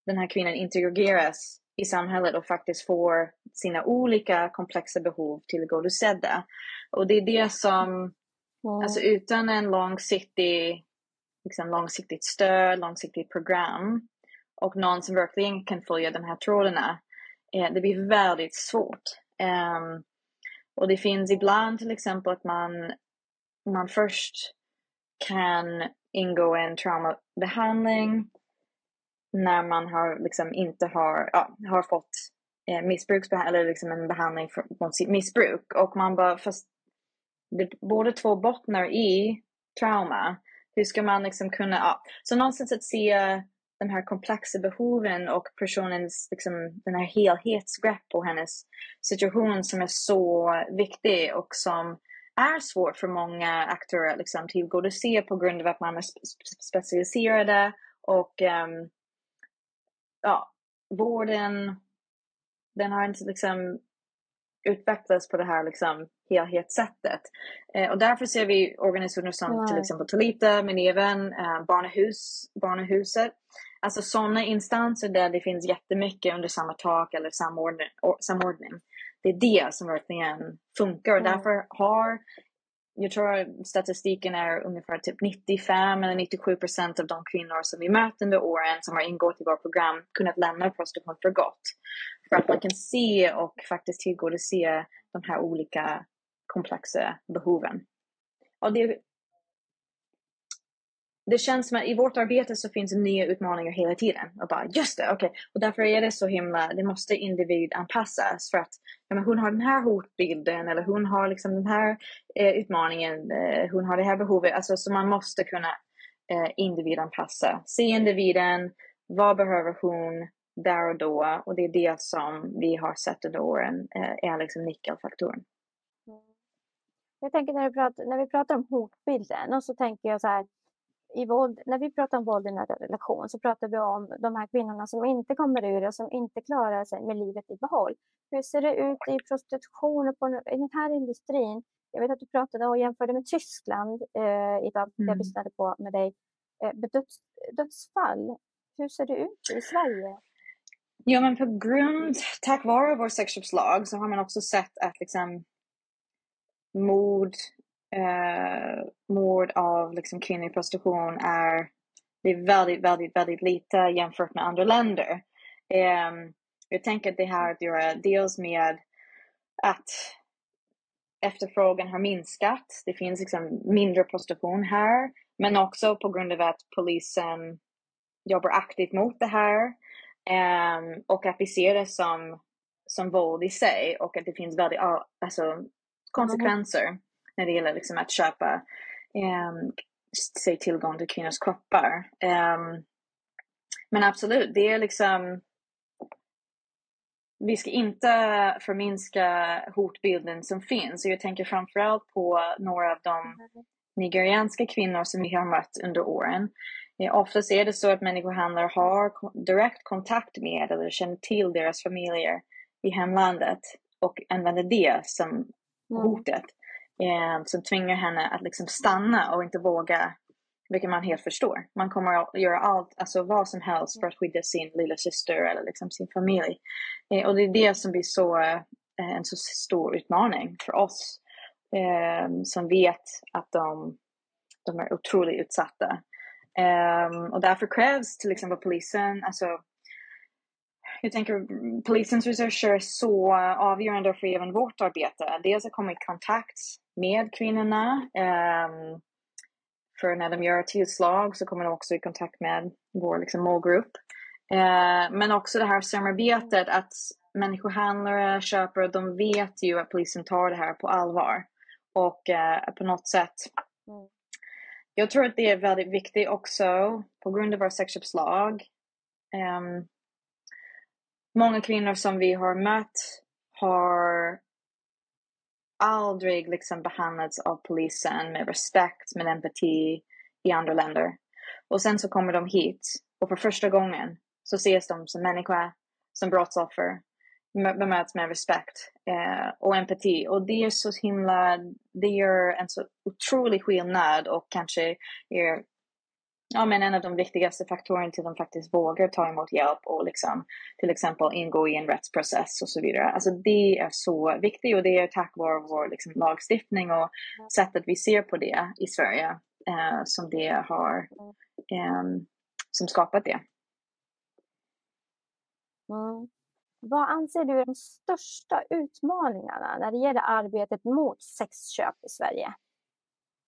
den här kvinnan integreras i samhället och faktiskt får sina olika komplexa behov tillgodosedda. Och det är det som, Mm. alltså utan en långsiktig, liksom långsiktigt stöd, långsiktigt program och någon som verkligen kan följa de här trådarna, eh, det blir väldigt svårt. Um, Och det finns ibland till exempel att man, man först kan ingå en traumabehandling när man har liksom inte har, ja, har fått Eh, missbruksbehandling eller liksom en behandling för, mot sitt missbruk. Och man bara, fast det båda två bottnar i trauma. Hur ska man liksom kunna, ja. Så någonstans att se de här komplexa behoven och personens, liksom, den här helhetsgrepp på hennes situation som är så viktig och som är svårt för många aktörer att liksom, tillgodose på grund av att man är specialiserade och um, ja, vården, den har inte liksom utvecklats på det här liksom helhetssättet. Eh, och därför ser vi organisationer som Nej. till exempel Tolita, men även eh, Barnahus, Barnahuset. Alltså sådana instanser där det finns jättemycket under samma tak eller samordning. samordning. Det är det som verkligen funkar och mm. därför har jag tror statistiken är ungefär typ 95 eller 97 procent av de kvinnor som vi möter under åren som har ingått i vårt program kunnat lämna prostitution för gott. För att man kan se och faktiskt tillgodose de här olika komplexa behoven. Och det, det känns som att i vårt arbete så finns det nya utmaningar hela tiden. Och bara just det, okej. Okay. Och därför är det så himla, det måste individanpassas för att ja, men hon har den här hotbilden eller hon har liksom den här eh, utmaningen, eh, hon har det här behovet. Alltså så man måste kunna eh, individanpassa. Se individen, vad behöver hon där och då? Och det är det som vi har sett under åren eh, är liksom nyckelfaktorn. Mm. Jag tänker när pratar, när vi pratar om hotbilden och så tänker jag så här i våld, när vi pratar om våld i nära relation så pratar vi om de här kvinnorna som inte kommer ur och som inte klarar sig med livet i behåll. Hur ser det ut i prostitution och på, i den här industrin? Jag vet att du pratade och jämförde med Tyskland eh, i dag, mm. jag lyssnade på med dig. Eh, döds, dödsfall, hur ser det ut i Sverige? Jo, men på grund, tack vare vår sexköpslag så har man också sett att liksom mord eh, mord av liksom, kvinnor i prostitution är, det är väldigt, väldigt, väldigt lite jämfört med andra länder. Eh, jag tänker att det har att göra dels med att efterfrågan har minskat. Det finns liksom mindre prostitution här, men också på grund av att polisen jobbar aktivt mot det här um, och att vi ser det som, som våld i sig och att det finns väldigt alltså, konsekvenser när det gäller liksom att köpa um, sig tillgång till kvinnors kroppar. Um, men absolut, det är liksom vi ska inte förminska hotbilden som finns. Och jag tänker framförallt på några av de nigerianska kvinnor som vi har mött under åren. Eh, oftast är det så att människohandlare har direkt kontakt med eller känner till deras familjer i hemlandet och använder det som mm. hotet eh, som tvingar henne att liksom stanna och inte våga, vilket man helt förstår. Man kommer att göra allt, alltså vad som helst för att skydda sin lilla syster eller liksom sin familj. Eh, och det är det som blir så, en så stor utmaning för oss som vet att de, de är otroligt utsatta. Um, och därför krävs till exempel polisen, alltså jag tänker polisens resurser är så avgörande för även vårt arbete. Dels att komma i kontakt med kvinnorna. Um, för när de gör tillslag så kommer de också i kontakt med vår liksom, målgrupp. Uh, men också det här samarbetet att människohandlare, köpare, de vet ju att polisen tar det här på allvar. Och uh, på något sätt mm. Jag tror att det är väldigt viktigt också på grund av vår sexköpslag. Um, många kvinnor som vi har mött har aldrig liksom behandlats av polisen med respekt, med empati i andra länder. Och sen så kommer de hit och för första gången så ses de som människa, som brottsoffer, bemöts med respekt eh, och empati. Och det är så himla, det gör en så otrolig skillnad och kanske är ja, men en av de viktigaste faktorerna till att de faktiskt vågar ta emot hjälp och liksom, till exempel ingå i en rättsprocess och så vidare. Alltså det är så viktigt och det är tack vare vår liksom, lagstiftning och sättet vi ser på det i Sverige eh, som det har eh, som skapat det. Mm. Vad anser du är de största utmaningarna när det gäller arbetet mot sexköp i Sverige?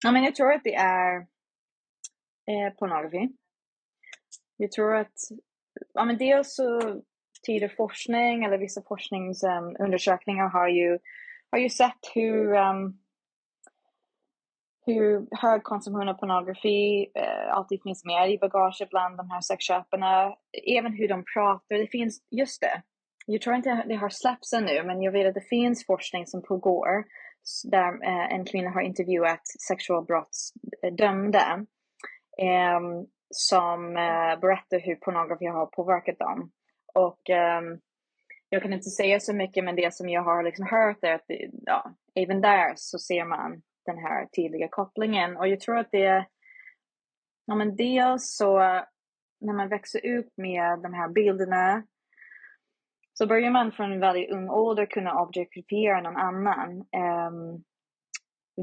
Ja, men jag tror att det är eh, pornografi. Jag tror att ja, men dels så tyder forskning eller vissa forskningsundersökningar um, har, ju, har ju sett hur um, hur hög konsumtion av pornografi eh, alltid finns med i bagaget bland de här sexköparna. Även hur de pratar. Det finns, just det, jag tror inte det har släppts ännu, men jag vet att det finns forskning som pågår där eh, en kvinna har intervjuat sexualbrottsdömda eh, som eh, berättar hur pornografi har påverkat dem. Och ehm, jag kan inte säga så mycket, men det som jag har liksom hört är att ja, även där så ser man den här tydliga kopplingen. Och jag tror att det, ja men dels så när man växer upp med de här bilderna så börjar man från en väldigt ung ålder kunna objektifiera någon annan. Um,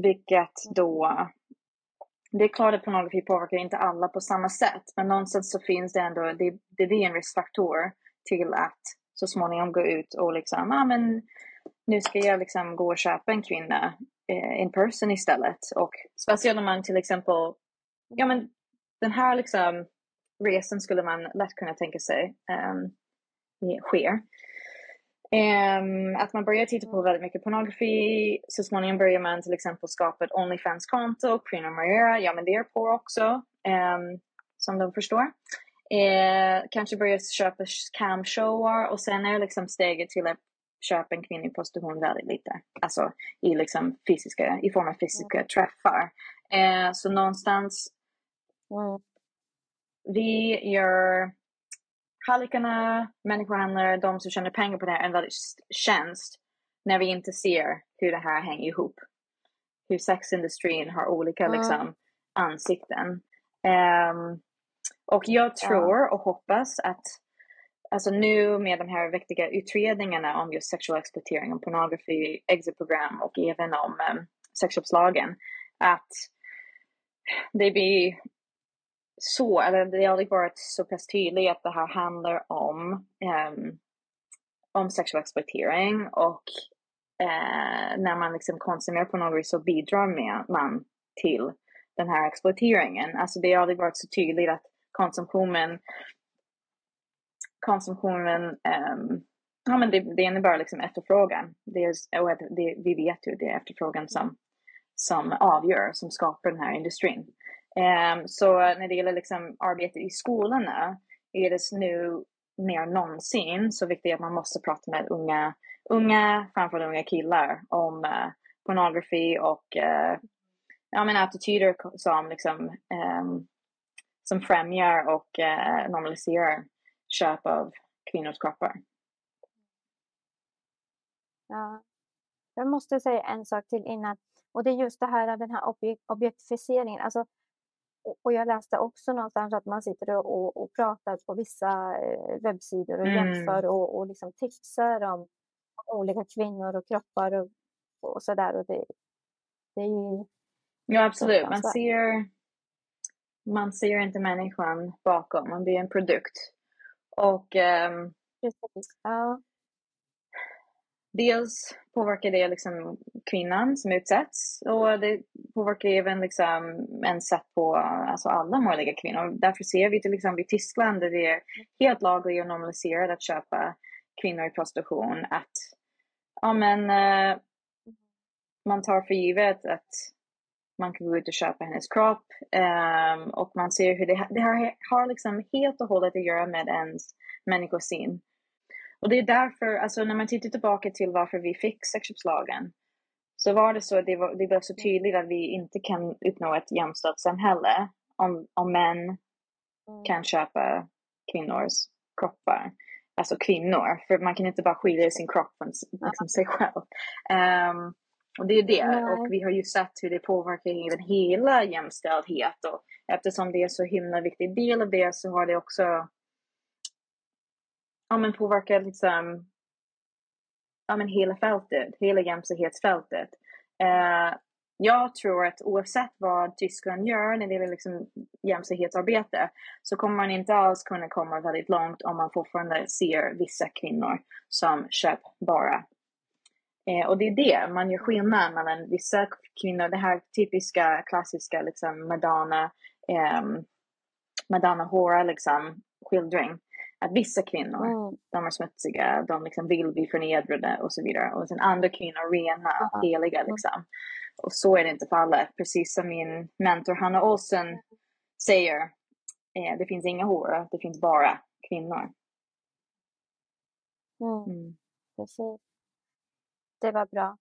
vilket då, det är klart att pornografi påverkar inte alla på samma sätt, men någonstans så finns det ändå, det, det blir en riskfaktor till att så småningom gå ut och liksom, ja ah, men nu ska jag liksom gå och köpa en kvinna eh, in person istället. Och speciellt om man till exempel, ja men den här liksom resan skulle man lätt kunna tänka sig ehm, um, sker. Um, att man börjar titta på väldigt mycket pornografi, så småningom börjar man till exempel skapa ett Onlyfans-konto, prenumerera, ja men det är på också, um, som de förstår. Uh, kanske börja köpa camshowar och sen är liksom steget till att köpa en kvinnlig prostitution väldigt lite. Alltså i, liksom fysiska, i form av fysiska träffar. Uh, så någonstans, mm. vi gör Hallickarna, människohandlare, de som tjänar pengar på det här, en väldigt tjänst när vi inte ser hur det här hänger ihop. Hur sexindustrin har olika mm. liksom, ansikten. Um, och jag tror och hoppas att alltså nu med de här viktiga utredningarna om just sexuell exploatering och pornografi, exitprogram och även om um, sexköpslagen, att det blir så, eller det har aldrig varit så pass tydligt att det här handlar om, um, om sexuell exploatering och uh, när man liksom konsumerar pornografi så bidrar med, man till den här exploateringen. Alltså det har aldrig varit så tydligt att konsumtionen konsumtionen um, ja, men det, det innebär liksom efterfrågan. Det är, och det, vi vet ju det är efterfrågan som, som avgör, som skapar den här industrin. Ehm, så när det gäller liksom arbetet i skolorna är det nu mer än någonsin så viktigt att man måste prata med unga, unga framförallt unga killar om eh, pornografi och eh, ja, men attityder som, liksom, ehm, som främjar och eh, normaliserar köp av kvinnors kroppar. Ja. Jag måste säga en sak till innan och det är just det här den här objektifieringen. Alltså, och jag läste också någonstans att man sitter och, och pratar på vissa eh, webbsidor och mm. jämför och, och liksom tipsar om olika kvinnor och kroppar och, och sådär. Och det, det är ju Ja, absolut. Man ser, man ser inte människan bakom, man blir en produkt. Och um, Precis. Ja dels påverkar det liksom kvinnan som utsätts och det påverkar även liksom en sätt på alltså alla möjliga kvinnor. Därför ser vi till exempel i Tyskland där det är helt lagligt och normaliserat att köpa kvinnor i prostitution att ja, men, uh, man tar för givet att man kan gå ut och köpa hennes kropp um, och man ser hur det, det har, har liksom helt och hållet att göra med ens människosyn. Och det är därför, alltså när man tittar tillbaka till varför vi fick sexköpslagen, så var det så att det, var, det blev så tydligt att vi inte kan uppnå ett jämställt samhälle om, om män mm. kan köpa kvinnors kroppar. Alltså kvinnor, för man kan inte bara skilja sin kropp från liksom, sig själv. Um, och det är det. Och vi har ju sett hur det påverkar även hela jämställdhet. Och eftersom det är så himla viktig del av det så har det också ja, men påverkar liksom, ja, men hela fältet, hela jämställdhetsfältet. Eh, jag tror att oavsett vad Tyskland gör när det gäller liksom jämställdhetsarbete så kommer man inte alls kunna komma väldigt långt om man fortfarande ser vissa kvinnor som köpbara. Eh, och det är det, man gör skillnad mellan vissa kvinnor, det här typiska klassiska liksom Madonna, eh, Madonna Hora liksom skildring. Att vissa kvinnor, mm. de är smutsiga, de liksom vill bli förnedrade och så vidare. Och sen andra kvinnor rena, mm. heliga liksom. Och så är det inte fallet. Precis som min mentor Hanna Olsen säger, eh, det finns inga horor, det finns bara kvinnor. Mm. Mm. Precis. Det var bra.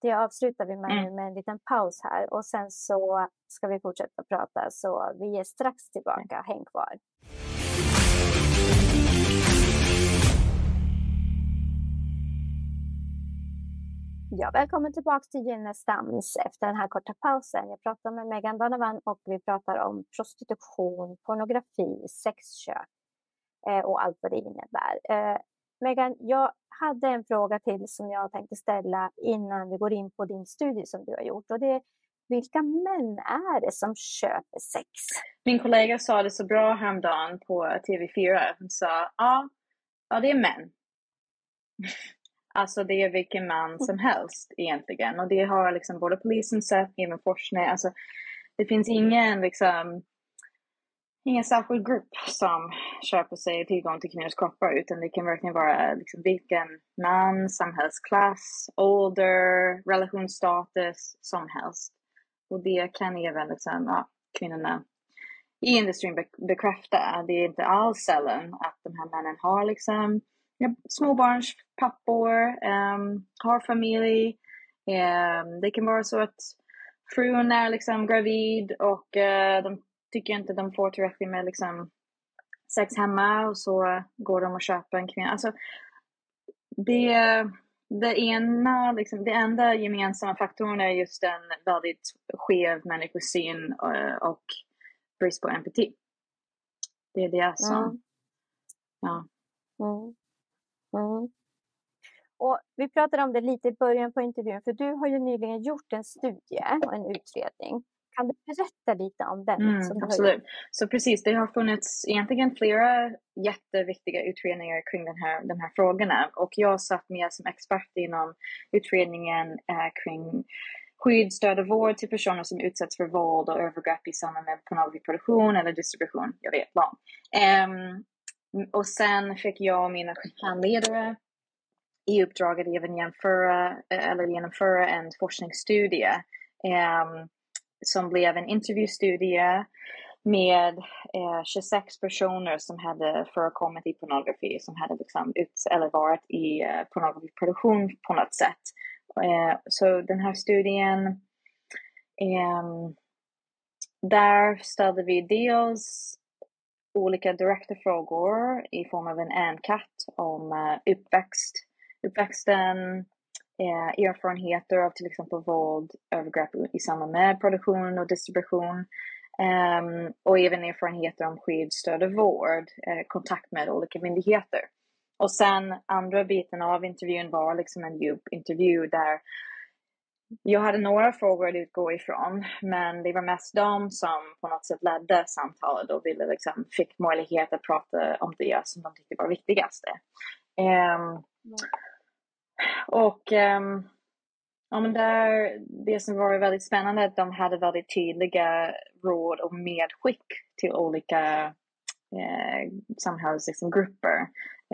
Det avslutar vi med mm. med en liten paus här och sen så ska vi fortsätta prata så vi är strax tillbaka. Häng kvar. Ja, välkommen tillbaka till Gynnestams efter den här korta pausen. Jag pratar med Megan Donovan och vi pratar om prostitution, pornografi, sexköp eh, och allt vad det innebär. Eh, Megan, jag hade en fråga till som jag tänkte ställa innan vi går in på din studie som du har gjort och det är vilka män är det som köper sex? Min kollega sa det så bra häromdagen på TV4. Hon sa, ja, ja det är män. Alltså det är vilken man som mm. helst egentligen. Och det har liksom både polisen sett, även forskning. Alltså, det finns ingen liksom ingen särskild grupp som köper sig tillgång till kvinnors kroppar utan det kan verkligen vara liksom vilken man, samhällsklass, ålder, relationsstatus som helst. Och det kan även liksom, ja, kvinnorna i industrin bekräfta. Det är inte alls sällan att de här männen har liksom småbarnspappor, um, har familj. Um, det kan vara så att frun är liksom gravid och uh, de tycker inte de får tillräckligt med liksom, sex hemma och så går de och köper en kvinna. Alltså, det, det ena, liksom, det enda gemensamma faktorn är just en väldigt skev människosyn och, eh, och brist på empati. Det är det som, mm. ja. Mm. Mm. Och vi pratade om det lite i början på intervjun, för du har ju nyligen gjort en studie och en utredning. Kan du berätta lite om den? Mm, absolut. Så precis, det har funnits egentligen flera jätteviktiga utredningar kring den här, de här frågorna och jag satt med som expert inom utredningen eh, kring skydd, stöd och vård till personer som utsätts för våld och övergrepp i samband med pornografiproduktion eller distribution. Jag vet, lång. Um, Mm, och sen fick jag och mina handledare i uppdrag att även genomföra, eh, eller genomföra en forskningsstudie um, som blev en intervjustudie med eh, 26 personer som hade förekommit i pornografi, som hade liksom ut, eller varit i eh, pornografiproduktion på något sätt. Eh, så den här studien, ehm, där ställde vi dels olika direkta frågor i form av en enkät om eh, uppväxt, uppväxten, eh, erfarenheter av till exempel våld, övergrepp i samband med produktion och distribution. Ehm, och även erfarenheter om skydd, stöd och vård, eh, kontakt med olika myndigheter. Och sen andra biten av intervjun var liksom en djup intervju där jag hade några frågor att utgå ifrån, men det var mest de som på något sätt ledde samtalet och ville liksom, fick möjlighet att prata om det som de tyckte var viktigast. Um. Och um, ja, men där, det som var väldigt spännande är att de hade väldigt tydliga råd och medskick till olika eh, samhällsgrupper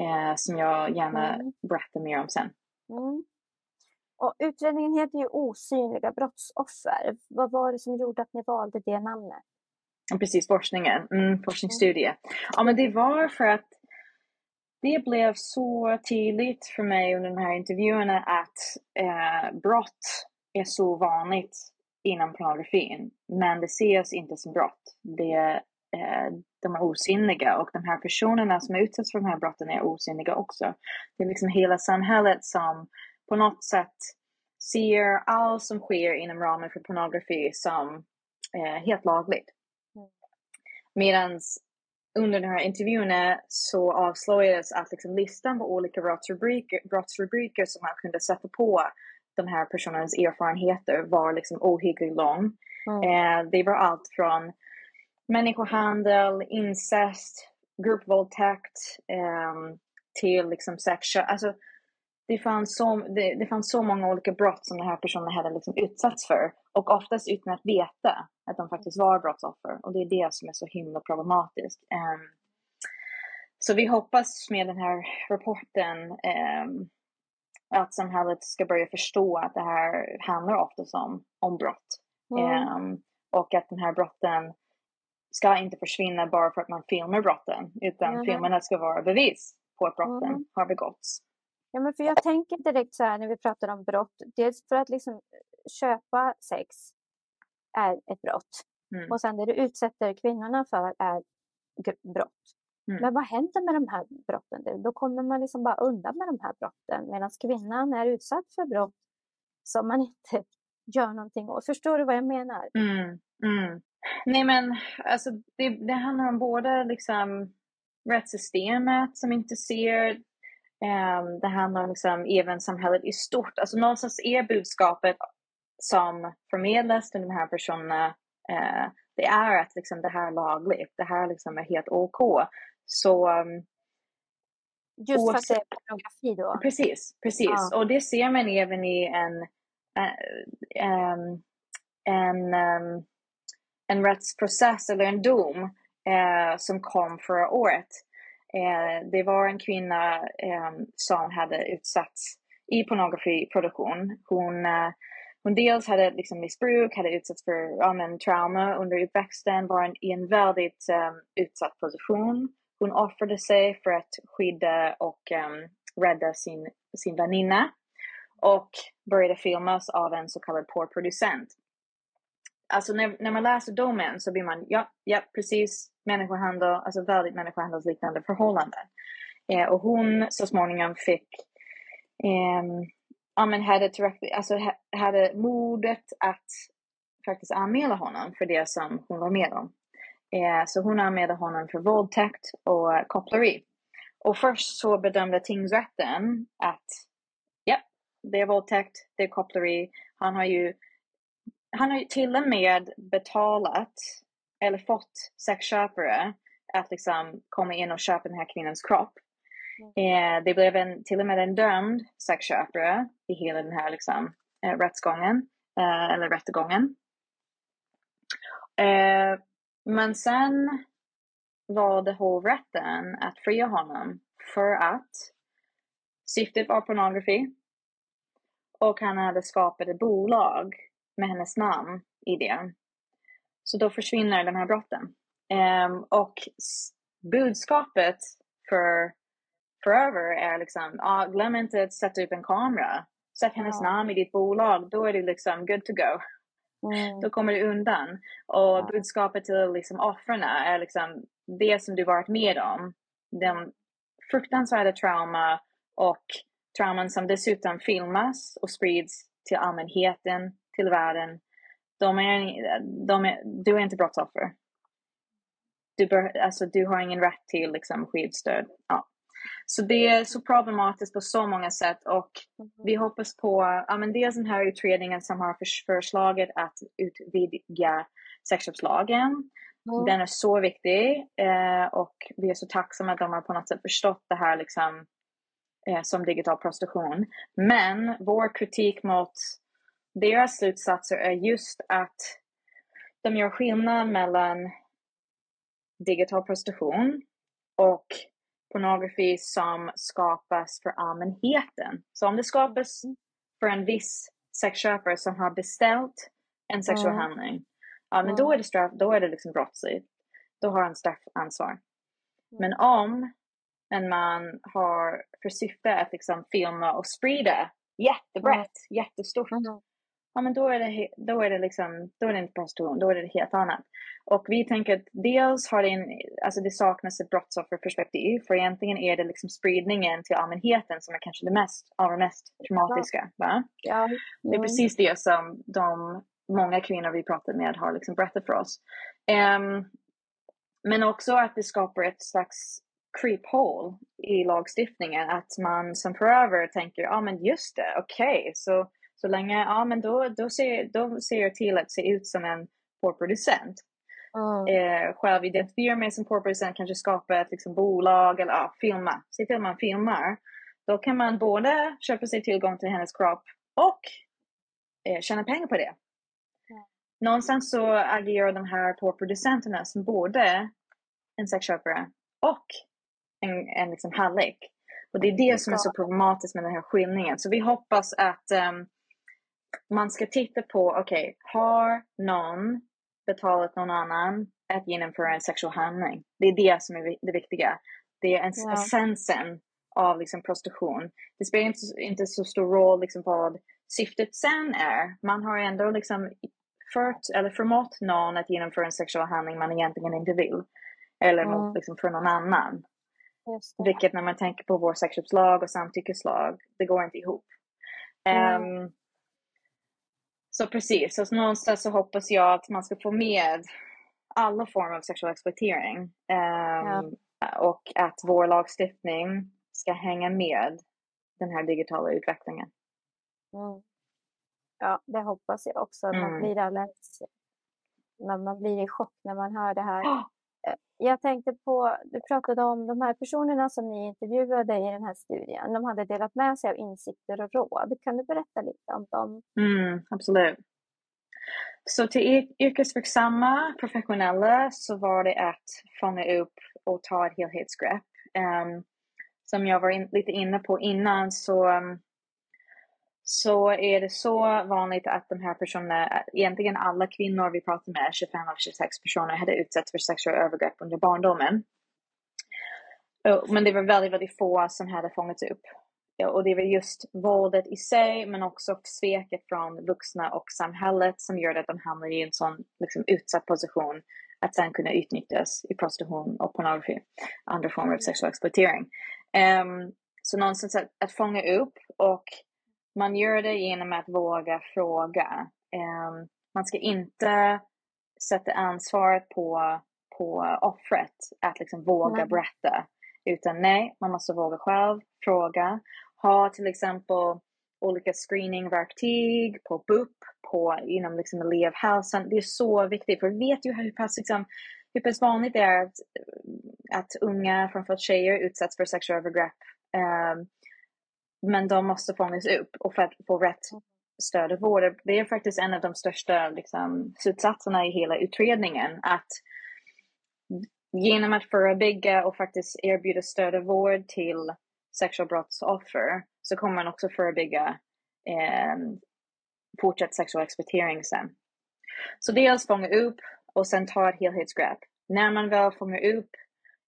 eh, som jag gärna mm. berättar mer om sen. Mm. Och utredningen heter ju Osynliga brottsoffer. Vad var det som gjorde att ni valde det namnet? Precis, forskningen. Mm, forskningsstudie. Ja, men det var för att det blev så tydligt för mig under de här intervjuerna att eh, brott är så vanligt inom pornografin. Men det ses inte som brott. Det, eh, de är osynliga och de här personerna som utsätts för de här brotten är osynliga också. Det är liksom hela samhället som på något sätt ser allt som sker inom ramen för pornografi som eh, helt lagligt. Mm. Medan under den här intervjun så avslöjades att liksom listan på olika brottsrubriker, brottsrubriker som man kunde sätta på de här personernas erfarenheter var liksom ohyggligt lång. Mm. Eh, det var allt från människohandel, incest, gruppvåldtäkt eh, till liksom sex. Alltså, det fanns, så, det, det fanns så många olika brott som den här personen hade liksom utsatts för. Och oftast utan att veta att de faktiskt var brottsoffer. Och det är det som är så himla problematiskt. Um, så vi hoppas med den här rapporten um, att samhället ska börja förstå att det här handlar oftast om, om brott. Mm. Um, och att den här brotten ska inte försvinna bara för att man filmar brotten. Utan mm. filmerna ska vara bevis på att brotten mm. har begåtts. Ja, men för jag tänker direkt så här när vi pratar om brott. Dels för att liksom köpa sex är ett brott. Mm. Och sen det du utsätter kvinnorna för är brott. Mm. Men vad händer med de här brotten? Då kommer man liksom bara undan med de här brotten medan kvinnan är utsatt för brott som man inte gör någonting åt. Förstår du vad jag menar? Mm. Mm. Nej men alltså det, det handlar om både liksom rättssystemet som inte ser um, det handlar om liksom även samhället i stort. Alltså någonstans är budskapet som förmedlas till de här personerna uh, det är att liksom, det här är lagligt, det här liksom är helt OK. Så um, Just oavsett... för att det är pornografi då? Precis, precis. Ja. Och det ser man även i en, uh, um, en en rättsprocess eller en dom eh, som kom förra året. Eh, det var en kvinna eh, som hade utsatts i pornografiproduktion. Hon, eh, hon dels hade liksom missbruk, hade utsatts för ja, men, trauma under uppväxten, var en, i en väldigt eh, utsatt position. Hon offrade sig för att skydda och eh, rädda sin, sin väninna och började filmas av en så kallad porrproducent alltså när, när man läser domen så blir man, ja, ja precis, människohandel, alltså väldigt människohandelsliknande förhållanden. Eh, och hon så småningom fick, eh, ja men hade tillräckligt, alltså hade modet att faktiskt anmäla honom för det som hon var med om. Eh, så hon anmälde honom för våldtäkt och koppleri. Och först så bedömde tingsrätten att ja, det är våldtäkt, det är koppleri. Han har ju han har ju till och med betalat eller fått sexköpare att liksom komma in och köpa den här kvinnans kropp. Mm. Eh, det blev en, till och med en dömd sexköpare i hela den här liksom, eh, rättsgången, eh, eller rättegången. Eh, men sen valde hovrätten att fria honom för att syftet var pornografi och han hade skapat ett bolag med hennes namn i det. Så då försvinner de här brotten. Um, och budskapet för Forever är liksom, ah, glöm inte att sätta upp en kamera. Sätt hennes ja. namn i ditt bolag, då är du liksom good to go. Mm. Då kommer du undan. Och ja. budskapet till liksom offren är liksom det som du varit med om. Den fruktansvärda trauma och trauman som dessutom filmas och sprids till allmänheten till världen. De är, de är, du är inte brottsoffer. Du, bör, alltså, du har ingen rätt till liksom, skyddsstöd. Ja. Så det är så problematiskt på så många sätt och vi hoppas på, ja men dels den här utredningen som har föreslagit att utvidga sexköpslagen. Mm. Den är så viktig eh, och vi är så tacksamma att de har på något sätt förstått det här liksom eh, som digital prostitution. Men vår kritik mot deras slutsatser är just att de gör skillnad mellan digital prostitution och pornografi som skapas för allmänheten. Så om det skapas för en viss sexköpare som har beställt en sexuell mm. handling, ja men då är det straff, då är det liksom brottsligt. Då har han straffansvar. Mm. Men om en man har för syfte att liksom filma och sprida jättebrett, mm. jättestort, mm ja men då är det, då är det liksom, då är det inte prostitution, då är det helt annat. Och vi tänker att dels har det, en, alltså det saknas ett brottsofferperspektiv, för egentligen är det liksom spridningen till allmänheten som är kanske det mest, allra mest traumatiska. Va? Ja. Mm. Det är precis det som de många kvinnor vi pratat med har liksom berättat för oss. Um, men också att det skapar ett slags creephole i lagstiftningen, att man som förövare tänker, ja ah, men just det, okej, okay, så Så länge, ja men då, då, ser, då ser jag till att se ut som en porrproducent. Mm. Eh, själv identifiera mig som porrproducent, kanske skapa ett liksom, bolag eller ja, filma. Se till att man filmar. Då kan man både köpa sig tillgång till hennes kropp och eh, tjäna pengar på det. Mm. Någonstans så agerar de här porrproducenterna som både en sexköpare och en, en liksom hallick. Och det är det som är så problematiskt med den här skillningen. Så vi hoppas att um, man ska titta på, okej, okay, har någon betalat någon annan att genomföra en sexuell handling? Det är det som är det viktiga. Det är ja. essensen av liksom prostitution. Det spelar inte, inte så stor roll liksom vad syftet sen är. Man har ändå liksom fört eller förmått någon att genomföra en sexuell handling man egentligen inte vill. Eller mm. mot, liksom, för någon annan. Vilket när man tänker på vår sexköpslag och samtyckeslag, det går inte ihop. Mm. Um, så precis, så någonstans så hoppas jag att man ska få med alla former av sexuell exploatering. Um, ja. Och att vår lagstiftning ska hänga med den här digitala utvecklingen. Mm. Ja, det hoppas jag också. Mm. Man blir alldeles, man, man blir i chock när man hör det här. Jag tänkte på, du pratade om de här personerna som ni intervjuade i den här studien. De hade delat med sig av insikter och råd. Kan du berätta lite om dem? Mm, absolut. Så till e- yrkesverksamma professionella så var det att fånga upp och ta ett helhetsgrepp. Um, som jag var in, lite inne på innan så um, så är det så vanligt att de här personerna, egentligen alla kvinnor vi pratar med, 25 av 26 personer, hade utsatts för sexuella övergrepp under barndomen. Men det var väldigt, väldigt få som hade fångats upp. Och det var just våldet i sig, men också sveket från vuxna och samhället som gör att de hamnar i en sån liksom, utsatt position att sen kunna utnyttjas i prostitution och pornografi, andra former av sexuell exploatering. Um, så någonstans att, att fånga upp och man gör det genom att våga fråga. Um, man ska inte sätta ansvaret på, på offret att liksom våga mm. berätta. Utan nej, man måste våga själv fråga. Ha till exempel olika screeningverktyg på BUP, på, inom liksom elevhälsan. Det är så viktigt, för vi vet ju hur pass, liksom, hur pass vanligt det är att, att unga, framförallt tjejer, utsätts för sexuella övergrepp. Um, men de måste fångas upp och för att få rätt stöd och vård. Det är faktiskt en av de största liksom, slutsatserna i hela utredningen. Att genom att förebygga och faktiskt erbjuda stöd och vård till sexualbrottsoffer så kommer man också förebygga eh, fortsatt sexuell exploatering sen. Så dels fånga upp och sen ta ett helhetsgrepp. När man väl fångar upp,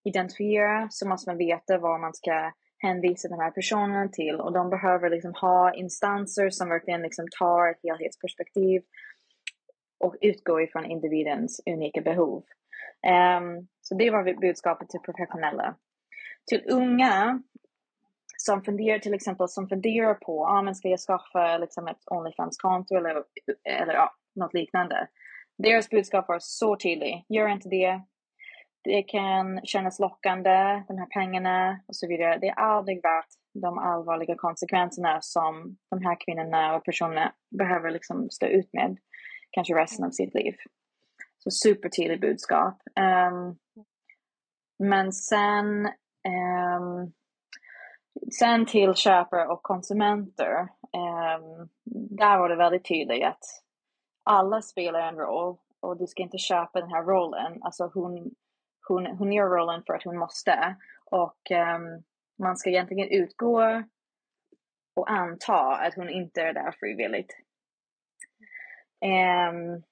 identifiera, så måste man veta var man ska hänvisa de här personerna till och de behöver liksom ha instanser som verkligen liksom tar ett helhetsperspektiv och utgår ifrån individens unika behov. Um, så det var budskapet till professionella. Till unga som funderar till exempel som funderar på, ah, men ska jag skaffa liksom ett Onlyfans-konto eller, eller ja, något liknande. Deras budskap var så tydligt. Gör inte det det kan kännas lockande, de här pengarna och så vidare. Det är aldrig värt de allvarliga konsekvenserna som de här kvinnorna och personerna behöver liksom stå ut med, kanske resten av sitt liv. Så supertydligt budskap. Um, men sen, um, sen till köpare och konsumenter, um, där var det väldigt tydligt att alla spelar en roll och du ska inte köpa den här rollen. Alltså hon, hon, hon gör rollen för att hon måste. Och um, man ska egentligen utgå och anta att hon inte är där frivilligt. Um,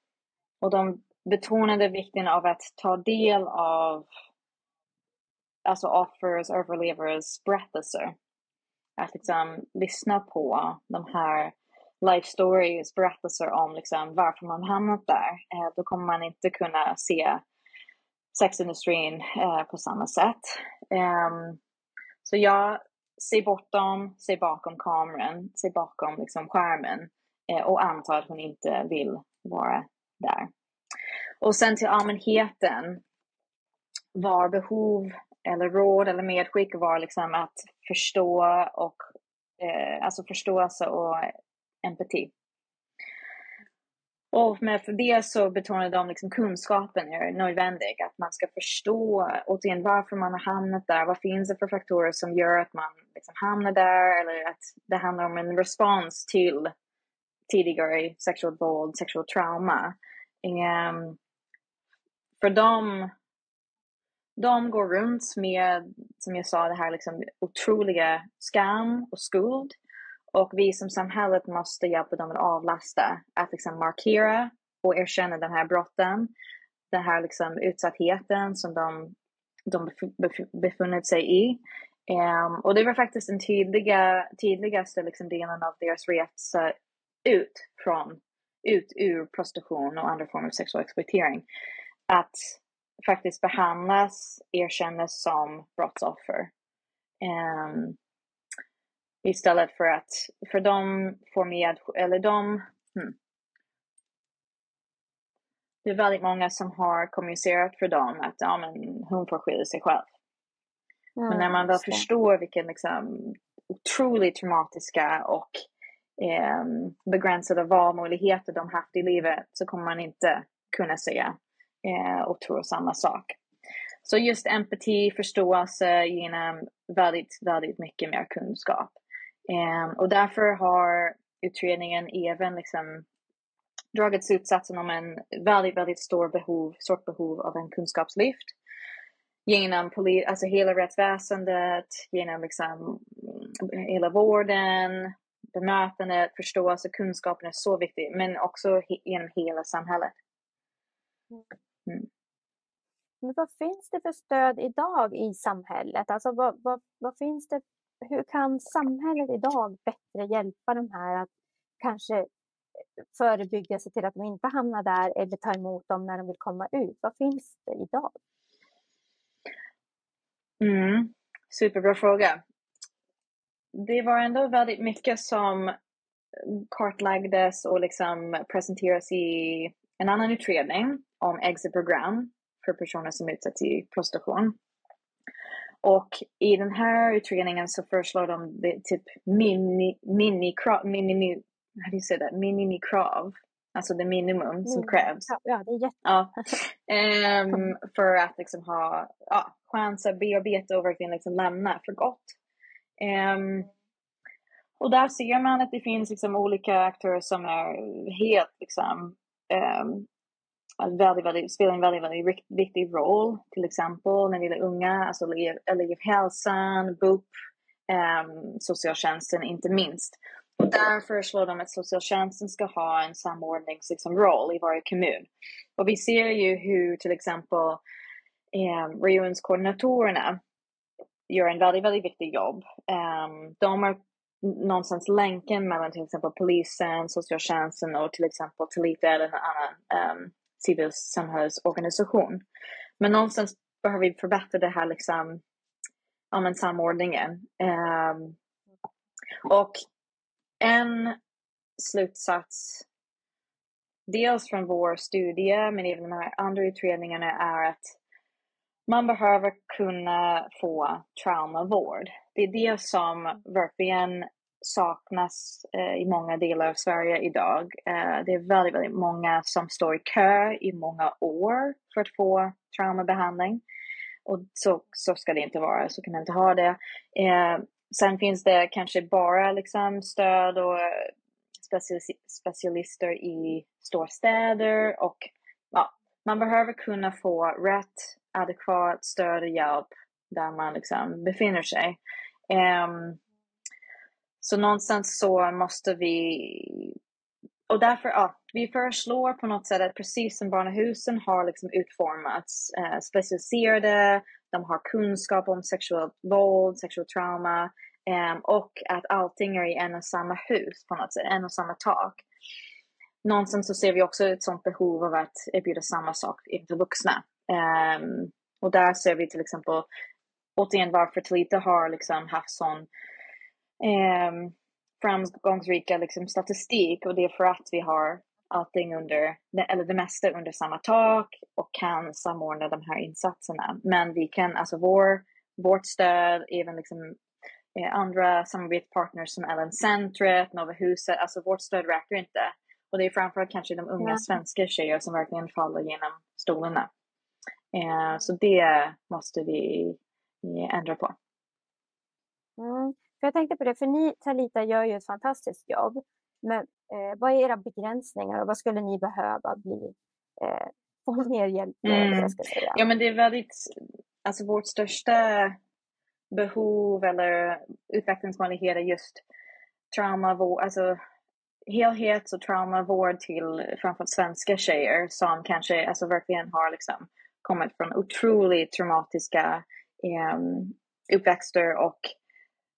och de betonade vikten av att ta del av alltså offers, överlevares berättelser. Att liksom lyssna på de här life stories, berättelser om liksom varför man hamnat där. Eh, då kommer man inte kunna se sexindustrin eh, på samma sätt. Um, så jag ser bortom, ser bakom kameran, ser bakom liksom skärmen eh, och antar att hon inte vill vara där. Och sen till allmänheten var behov eller råd eller medskick var liksom att förstå och eh, alltså förståelse och empati. Och med för det så betonar de liksom kunskapen är nödvändig, att man ska förstå återigen varför man har hamnat där, vad finns det för faktorer som gör att man liksom hamnar där, eller att det handlar om en respons till tidigare sexuellt våld, sexual trauma. Um, för dem, de går runt med, som jag sa, det här liksom otroliga skam och skuld. Och vi som samhället måste hjälpa dem att avlasta, att liksom markera och erkänna de här brotten, den här liksom utsattheten som de, de befunnit sig i. Um, och det var faktiskt den tydliga, tydligaste liksom delen av deras resa ut från, ut ur prostitution och andra former av sexuell exploatering. Att faktiskt behandlas, erkännas som brottsoffer. Um, istället för att, för de får med, eller de, hmm. Det är väldigt många som har kommunicerat för dem att ja, men hon får skilja sig själv. Mm, men när man väl förstår vilken liksom, otroligt traumatiska och eh, begränsade valmöjligheter de haft i livet så kommer man inte kunna säga eh, och tro samma sak. Så just empati, förståelse genom väldigt, väldigt mycket mer kunskap. Eh, och därför har utredningen även liksom dragit slutsatsen om en väldigt, väldigt stor behov, stort behov av en kunskapslyft genom poli alltså hela rättsväsendet, genom liksom mm, hela vården, bemötandet, förståelse, kunskapen är så viktig, men också genom hela samhället. Mm. Men vad finns det för stöd idag i samhället? Alltså vad, vad, vad finns det, hur kan samhället idag bättre hjälpa de här att kanske eh, förebygga sig till att de inte hamnar där eller ta emot dem när de vill komma ut? Vad finns det idag? Mm. Superbra fråga det var ändå väldigt mycket som eh, kartlagdes och liksom presenteras i en annan utredning om exitprogram för personer som utsätts i prostitution. Och i den här utredningen så föreslår de det, typ mini, mini-krav, mini, how do you say that? minimikrav, alltså det minimum som krävs. Ja, det är jätte... Ja. Um, för att liksom ha ja, chans att bearbeta och verkligen liksom lämna för gott. Um, och där ser man att det finns liksom olika aktörer som är helt liksom um, väldigt, väldigt, spelar en väldigt, väldigt viktig roll. Till exempel när det gäller unga, alltså elevhälsan, BUP, um, socialtjänsten inte minst. Och där föreslår de att socialtjänsten ska ha en samordningsroll liksom, i varje kommun. Och vi ser ju hur till exempel ehm, um, regionskoordinatorerna gör en väldigt, väldigt viktig jobb. Um, de är någonstans länken mellan till exempel polisen, socialtjänsten och till exempel Talita eller en annan um, civilsamhällesorganisation. Men någonstans behöver vi förbättra det här liksom, ja men samordningen. Um, och en slutsats, dels från vår studie men även de här andra utredningarna är att man behöver kunna få traumavård. Det är det som verkligen saknas eh, i många delar av Sverige idag. Eh, det är väldigt, väldigt många som står i kö i många år för att få traumabehandling. Och så, så ska det inte vara, så kan man inte ha det. Eh, sen finns det kanske bara liksom stöd och eh, specialister i storstäder och ja, man behöver kunna få rätt adekvat stöd och hjälp där man liksom befinner sig. Um, så någonstans så måste vi och därför, ja, vi föreslår på något sätt att precis som barnahusen har liksom utformats eh, specialiserade, de har kunskap om sexuellt våld, sexuellt trauma eh, och att allting är i en och samma hus på något sätt, en och samma tak. Någonstans så ser vi också ett sådant behov av att erbjuda samma sak inför vuxna. Eh, och där ser vi till exempel återigen varför Talita har liksom haft sån eh, framgångsrika liksom, statistik och det är för att vi har allting under, eller det mesta under samma tak och kan samordna de här insatserna. Men vi kan, alltså vår, vårt stöd, även liksom eh, andra samarbetspartners som Ellen Centret, Nova Huset, alltså vårt stöd räcker inte. Och det är framförallt kanske de unga ja. svenska tjejer som verkligen faller genom stolarna. Eh, så det måste vi ändra på. Mm. Jag tänkte på det, för ni Talita gör ju ett fantastiskt jobb. Men eh, vad är era begränsningar och vad skulle ni behöva bli, eh, få mer hjälp med? Mm. Ja men det är väldigt, alltså vårt största behov eller utvecklingsmöjligheter just traumavård, alltså helhets och traumavård till framförallt svenska tjejer som kanske alltså verkligen har liksom kommit från otroligt traumatiska eh, uppväxter och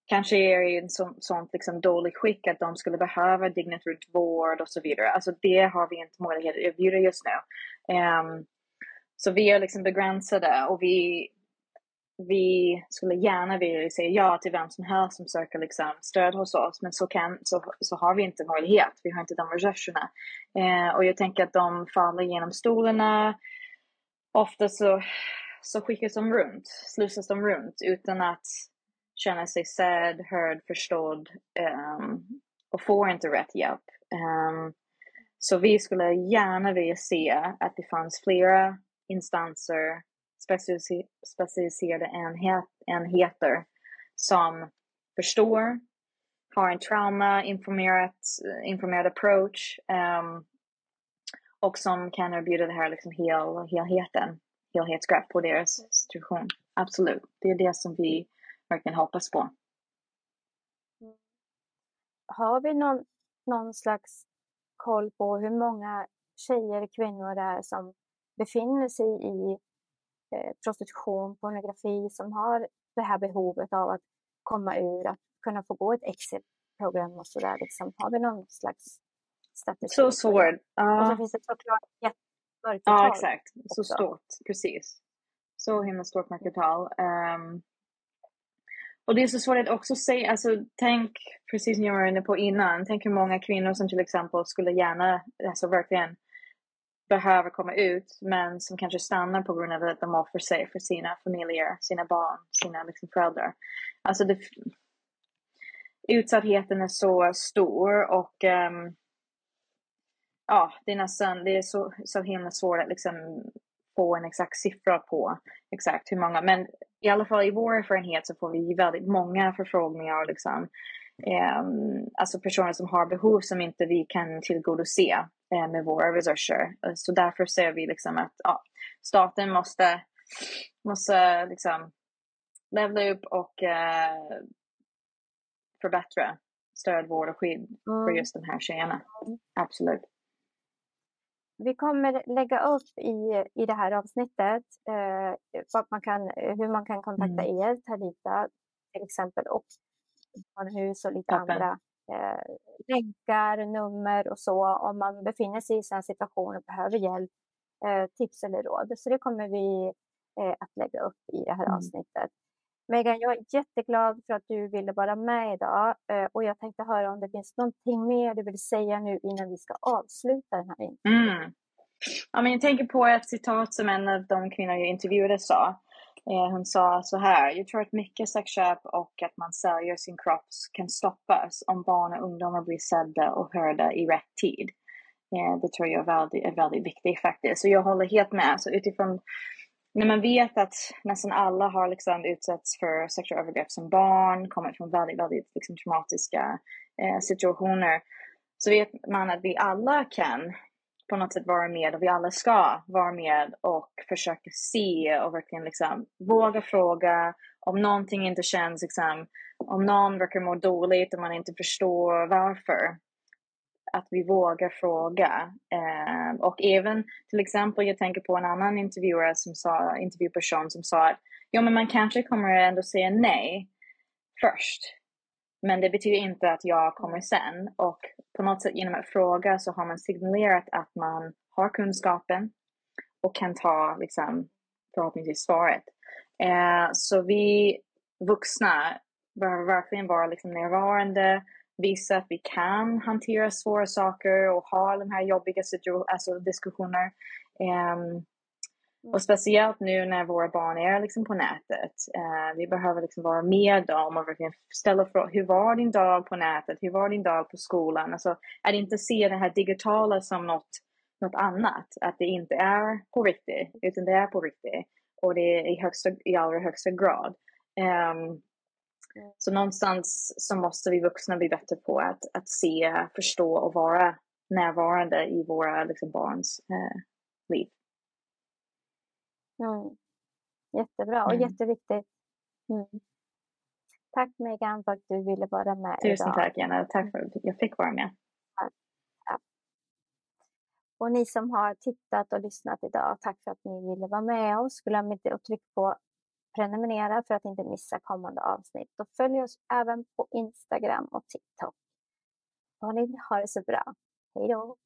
kanske är i en sån, sånt liksom dålig skick att de skulle behöva dygnet runt vård och så vidare. Alltså det har vi inte möjlighet att erbjuda just nu. Um, så vi är liksom begränsade och vi, vi skulle gärna vilja säga ja till vem som helst som söker liksom stöd hos oss, men så, kan, så, så har vi inte möjlighet. Vi har inte de resurserna. Uh, och jag tänker att de faller genom stolarna. Ofta så, så skickas de runt, slussas de runt utan att känna sig sedd, hörd, förstådd um, och får inte rätt hjälp. Um, så vi skulle gärna vilja se att det fanns flera instanser, specialiserade enhet, enheter som förstår, har en trauma informerat, informerad approach um, och som kan erbjuda det här liksom hel, helheten, helhetsgrepp på deras situation. Absolut, det är det som vi verkligen hoppas på. Har vi någon, någon slags koll på hur många tjejer och kvinnor det är som befinner sig i eh, prostitution, pornografi, som har det här behovet av att komma ur, att kunna få gå ett exit-program och sådär. Liksom. Har vi någon slags statistik? Så svårt. Uh. Och så finns det såklart jättemörkertal. Ja, exakt. Så också. stort, precis. Så himla stort mörkertal. Um, och det är så svårt att också säga, alltså tänk, precis som jag var inne på innan, tänk hur många kvinnor som till exempel skulle gärna, alltså verkligen behöver komma ut, men som kanske stannar på grund av att de offrar sig för sina familjer, sina barn, sina liksom föräldrar. Alltså det, utsattheten är så stor och um, ja, det är nästan, det är så, så himla svårt att liksom få en exakt siffra på exakt hur många, men i alla fall i vår erfarenhet så får vi väldigt många förfrågningar, liksom, eh, alltså personer som har behov som inte vi kan tillgodose eh, med våra resurser. Så därför ser vi liksom att ja, staten måste, måste liksom levla upp och eh, förbättra stöd, vård och skydd mm. för just de här tjejerna. Absolut. Vi kommer lägga upp i, i det här avsnittet eh, man kan, hur man kan kontakta mm. er, Talita till exempel, och barnhus och lite Tappen. andra eh, länkar, nummer och så om man befinner sig i en situation och behöver hjälp, eh, tips eller råd. Så det kommer vi eh, att lägga upp i det här mm. avsnittet. Megan, jag är jätteglad för att du ville vara med idag eh, och jag tänkte höra om det finns någonting mer du vill säga nu innan vi ska avsluta den här intervjun. Mm. Ja, men jag tänker på ett citat som en av de kvinnor jag intervjuade sa. Eh, hon sa så här, jag tror att mycket sexköp och att man säljer sin kropp kan stoppas om barn och ungdomar blir sedda och hörda i rätt tid. Eh, det tror jag är väldigt, är väldigt viktigt faktiskt. Så jag håller helt med. Så utifrån när man vet att nästan alla har liksom utsatts för sexuella övergrepp som barn, kommit från väldigt, väldigt liksom traumatiska eh, situationer, så vet man att vi alla kan på något sätt vara med och vi alla ska vara med och försöka se och verkligen liksom våga fråga om någonting inte känns, liksom, om någon verkar må dåligt och man inte förstår varför att vi vågar fråga. Eh, och även till exempel, jag tänker på en annan intervjuare som sa, intervjuperson som sa att ja, men man kanske kommer ändå säga nej först. Men det betyder inte att jag kommer sen. Och på något sätt genom att fråga så har man signalerat att man har kunskapen och kan ta liksom, förhoppningsvis svaret. Eh, så vi vuxna behöver verkligen vara liksom, närvarande, visa att vi kan hantera svåra saker och ha de här jobbiga alltså diskussioner. Um. Och speciellt nu när våra barn är liksom på nätet. Eh, vi behöver liksom vara med dem och verkligen ställa frågor. Hur var din dag på nätet? Hur var din dag på skolan? Alltså, att inte se det här digitala som något, något annat. Att det inte är på riktigt, utan det är på riktigt. Och det är i, högsta, i allra högsta grad. Um, så någonstans så måste vi vuxna bli bättre på att, att se, förstå och vara närvarande i våra liksom, barns eh, liv. Mm. Jättebra och mm. jätteviktigt. Mm. Tack Megan för att du ville vara med Tusen idag. tack Jenna. Tack för att jag fick vara med. Ja. Och ni som har tittat och lyssnat idag, tack för att ni ville vara med oss. Glöm inte att trycka på prenumerera för att inte missa kommande avsnitt. Och följ oss även på Instagram och TikTok. Och ni har det så bra. Hej då!